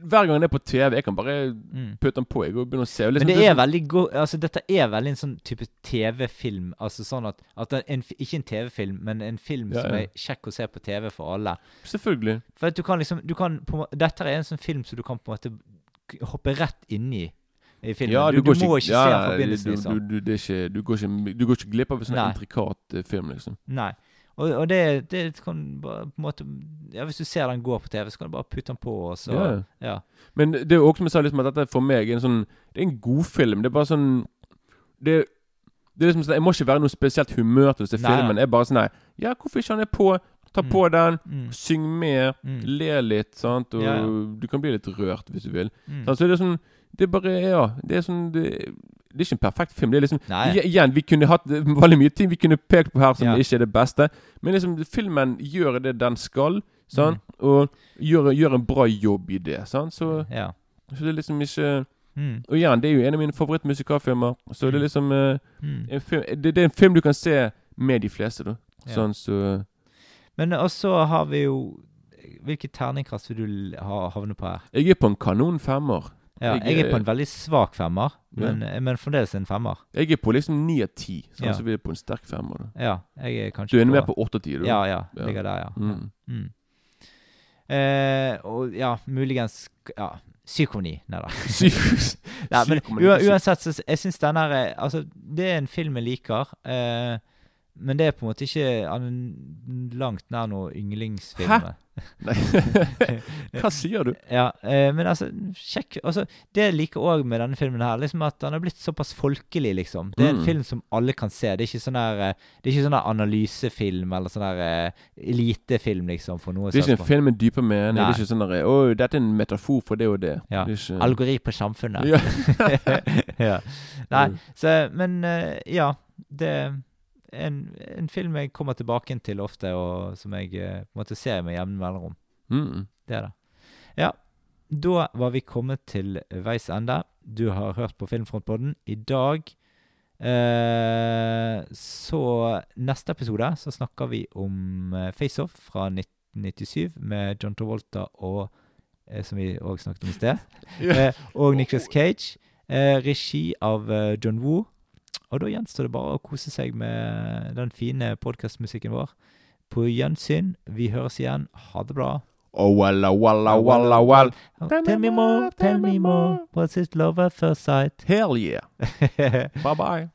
hver gang det er på TV. Jeg kan bare Mm. putte den på jeg, og begynne å se. Liksom, Men det er sånn- veldig god Altså, dette er veldig en sånn type TV-film. Altså sånn at, at en, Ikke en TV-film, men en film Ja, som ja. er kjekk å se på TV for alle. Selvfølgelig. For at du kan liksom du kan på, Dette er en sånn film som du kan på en måte hoppe rett inn i. I filmen. Ja, du, du, går må ikke se den fra du, du, Liksom. du, du, går ikke, du går ikke glipp av en sånn intrikat eh, film, liksom. Nei. Og, og det, det kan bare på en måte Ja, Hvis du ser den gå på TV, så kan du bare putte den på, og så Ja. ja. Men det er jo også som jeg sa, liksom, at dette for meg er en sånn Det er en god film. Det er bare sånn Det, det er liksom sånn Jeg må ikke være noe spesielt humør til å se filmen. Jeg er bare sånn Nei, ja, hvorfor ikke han er på? Ta Mm. på den. Mm. Syng med. Mm. Le litt, sant. Og ja. du kan bli litt rørt hvis du vil. Mm. Så det er sånn Det er bare Ja. Det er sånn det, det er ikke en perfekt film. Det er liksom Nei. Igjen, vi kunne hatt eh, veldig mye ting vi kunne pekt på her som Ja. ikke er det beste. Men liksom filmen gjør det den skal, sant? Mm. og gjør, gjør en bra jobb i det. Sant? Så, Ja. så det er liksom ikke Mm. Og igjen, det er jo en av mine favorittmusikalfilmer. Så det er Mm. liksom eh, Mm. en film, det, det er en film du kan se med de fleste, da. Ja. Sånn så Men også har vi jo Hvilket terningkast vil du havne på her? Jeg er på en kanon femmer. Ja, Jeg jeg er på en veldig svak femmer, men, Ja. men, men fremdeles en femmer. Jeg er på liksom ni av ti. Sånn, Ja. Så vi er på en sterk femmer. da Ja, jeg er kanskje Du er mer på åtte av ti? Ja, ja. Ligger der, ja. Mm. Mm. Eh, og ja, muligens Ja, syv komma ni. Nei da. Nei, men uansett, så jeg syns den her er- Altså, det er en film jeg liker. Eh, men det er på en måte ikke han langt nær noe yndlingsfilm. Nei. Hva sier du? Ja, eh, men altså, sjekk altså, Det jeg liker òg med denne filmen, her Liksom at den har blitt såpass folkelig, liksom. Det er en Mm. film som alle kan se. Det er ikke sånn der eh, Det er ikke sånn der analysefilm eller sånn der eh, elitefilm, liksom, for noe Det er ikke en film med dype mening. Det er ikke sånn der, Å, dette er en metafor for det og det. Ja. Det ikke, Algori på samfunnet. Ja. ja. Nei, Mm. så Men ja. Det en, en film jeg kommer tilbake til ofte, og som jeg eh, på en måte ser med jevne mellomrom. Mm. Det er det. Ja. Da var vi kommet til veis ende. Du har hørt på Filmfrontpodden. I dag eh, Så Neste episode så snakker vi om eh, FaceOff fra 1997 med John Travolta og eh, Som vi òg snakket om i sted. eh, og Nicholas Cage. Eh, regi av John Woo. Og da gjenstår det bare å kose seg med den fine podkastmusikken vår. På gjensyn. Vi høres igjen. Ha det bra. Oh, walla, walla, walla, well. Tell me more, tell me more. What's it love at first sight? Hell yeah. Bye bye.